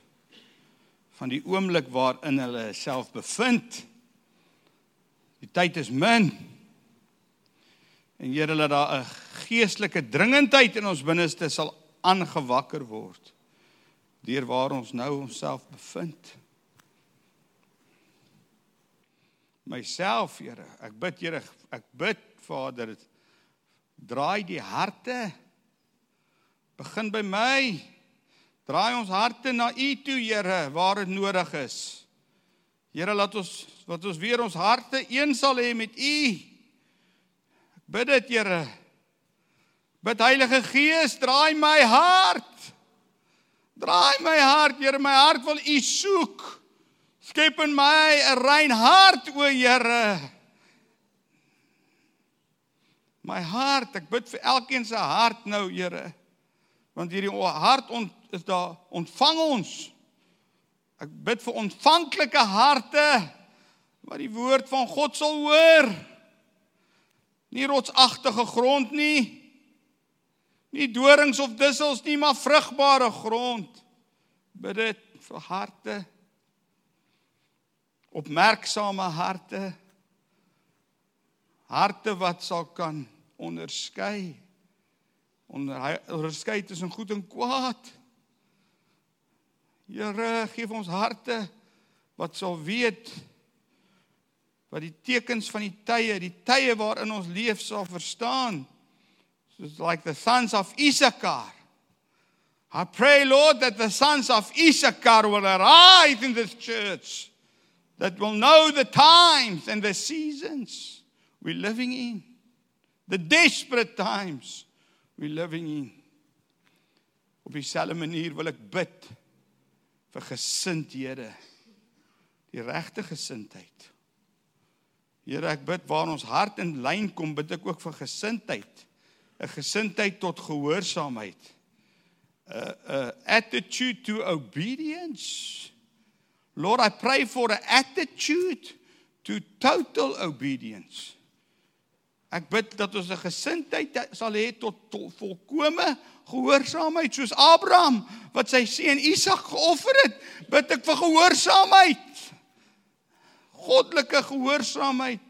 [SPEAKER 2] van die oomblik waarin hulle self bevind Die tyd is min. En Here laat daar 'n geestelike dringendheid in ons binneste sal aangewakker word deur waar ons nou onsself bevind. Myself, Here, ek bid Here, ek bid Vader, draai die harte begin by my. Draai ons harte na U toe, Here, waar dit nodig is. Here laat ons wat ons weer ons harte een sal hê met U. Ek bid dit, Here. Bid Heilige Gees, draai my hart. Draai my hart, Here, my hart wil U soek. Skep in my 'n rein hart, o Here. My hart, ek bid vir elkeen se hart nou, Here. Want hierdie hart ont, is daar ontvang ons. Ek bid vir ontvanklike harte wat die woord van God sal hoor. Nie rotsagtige grond nie. Nie dorings of dussels nie, maar vrugbare grond. Bid dit vir harte. Opmerksame harte. Harte wat sal kan onderskei. Onderskei tussen goed en kwaad. Here, gee ons harte wat sal weet wat die tekens van die tye, die tye waarin ons leef sal verstaan. Soos like the sons of Issachar. I pray Lord that the sons of Issachar will arise in this church that will know the times and the seasons we're living in. The desperate times we're living in. Op dieselfde manier wil ek bid vir gesindhede. Die regte gesindheid. Here, ek bid waar ons hart in lyn kom, bid ek ook vir gesindheid. 'n Gesindheid tot gehoorsaamheid. 'n 'n attitude to obedience. Lord, I pray for an attitude to total obedience. Ek bid dat ons 'n gesindheid sal hê tot, tot volkomme gehoorsaamheid soos Abraham wat sy seun Isak geoffer het, bid ek vir gehoorsaamheid. Goddelike gehoorsaamheid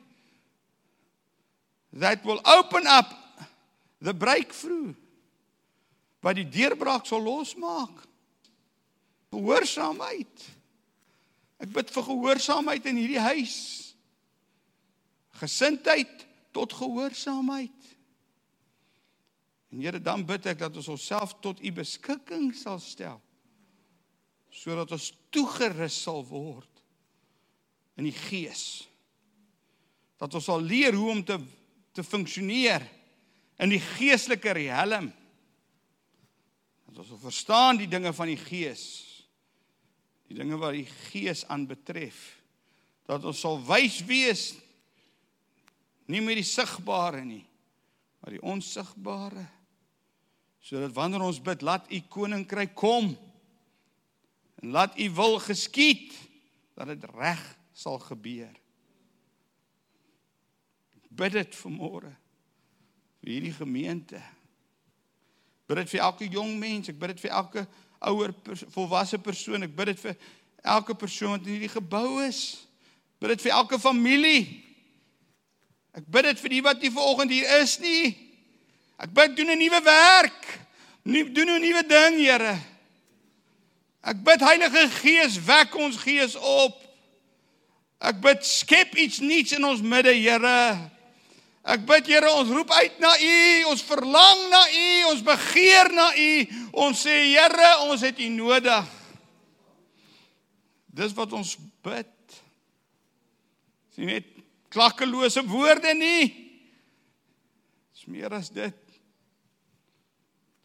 [SPEAKER 2] that will open up the breakthrough wat die deurbraak sal losmaak. Gehoorsaamheid. Ek bid vir gehoorsaamheid in hierdie huis. Gesindheid tot gehoorsaamheid. En Here, dan bid ek dat ons onsself tot u beskikking sal stel sodat ons toegerus sal word in die gees. Dat ons sal leer hoe om te te funksioneer in die geestelike riem. Dat ons sal verstaan die dinge van die gees. Die dinge wat die gees aanbetref. Dat ons sal wys wees nie met die sigbare nie, maar die onsigbare sodat wanneer ons bid laat u koninkryk kom en laat u wil geskied dat dit reg sal gebeur. Bid dit vanmôre vir hierdie gemeente. Bid dit vir elke jong mens, ek bid dit vir elke ouer volwasse persoon, ek bid dit vir elke persoon wat in hierdie gebou is. Bid dit vir elke familie. Ek bid dit vir die wat nie vanoggend hier is nie. Ek bid doen 'n nuwe werk. Nie doen 'n nuwe ding, Here. Ek bid Heilige Gees, wek ons gees op. Ek bid skep iets nuuts in ons midde, Here. Ek bid Here, ons roep uit na U, ons verlang na U, ons begeer na U. Ons sê Here, ons het U nodig. Dis wat ons bid. Dis nie net klakkelose woorde nie. Dis meer as dit.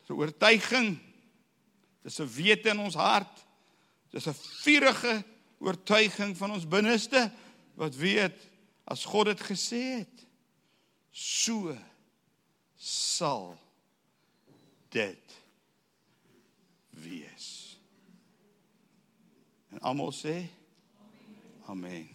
[SPEAKER 2] Dis 'n oortuiging. Dis 'n wete in ons hart. Dis 'n vurige oortuiging van ons binneste wat weet as God dit gesê het, so sal dit wees. En almal sê amen.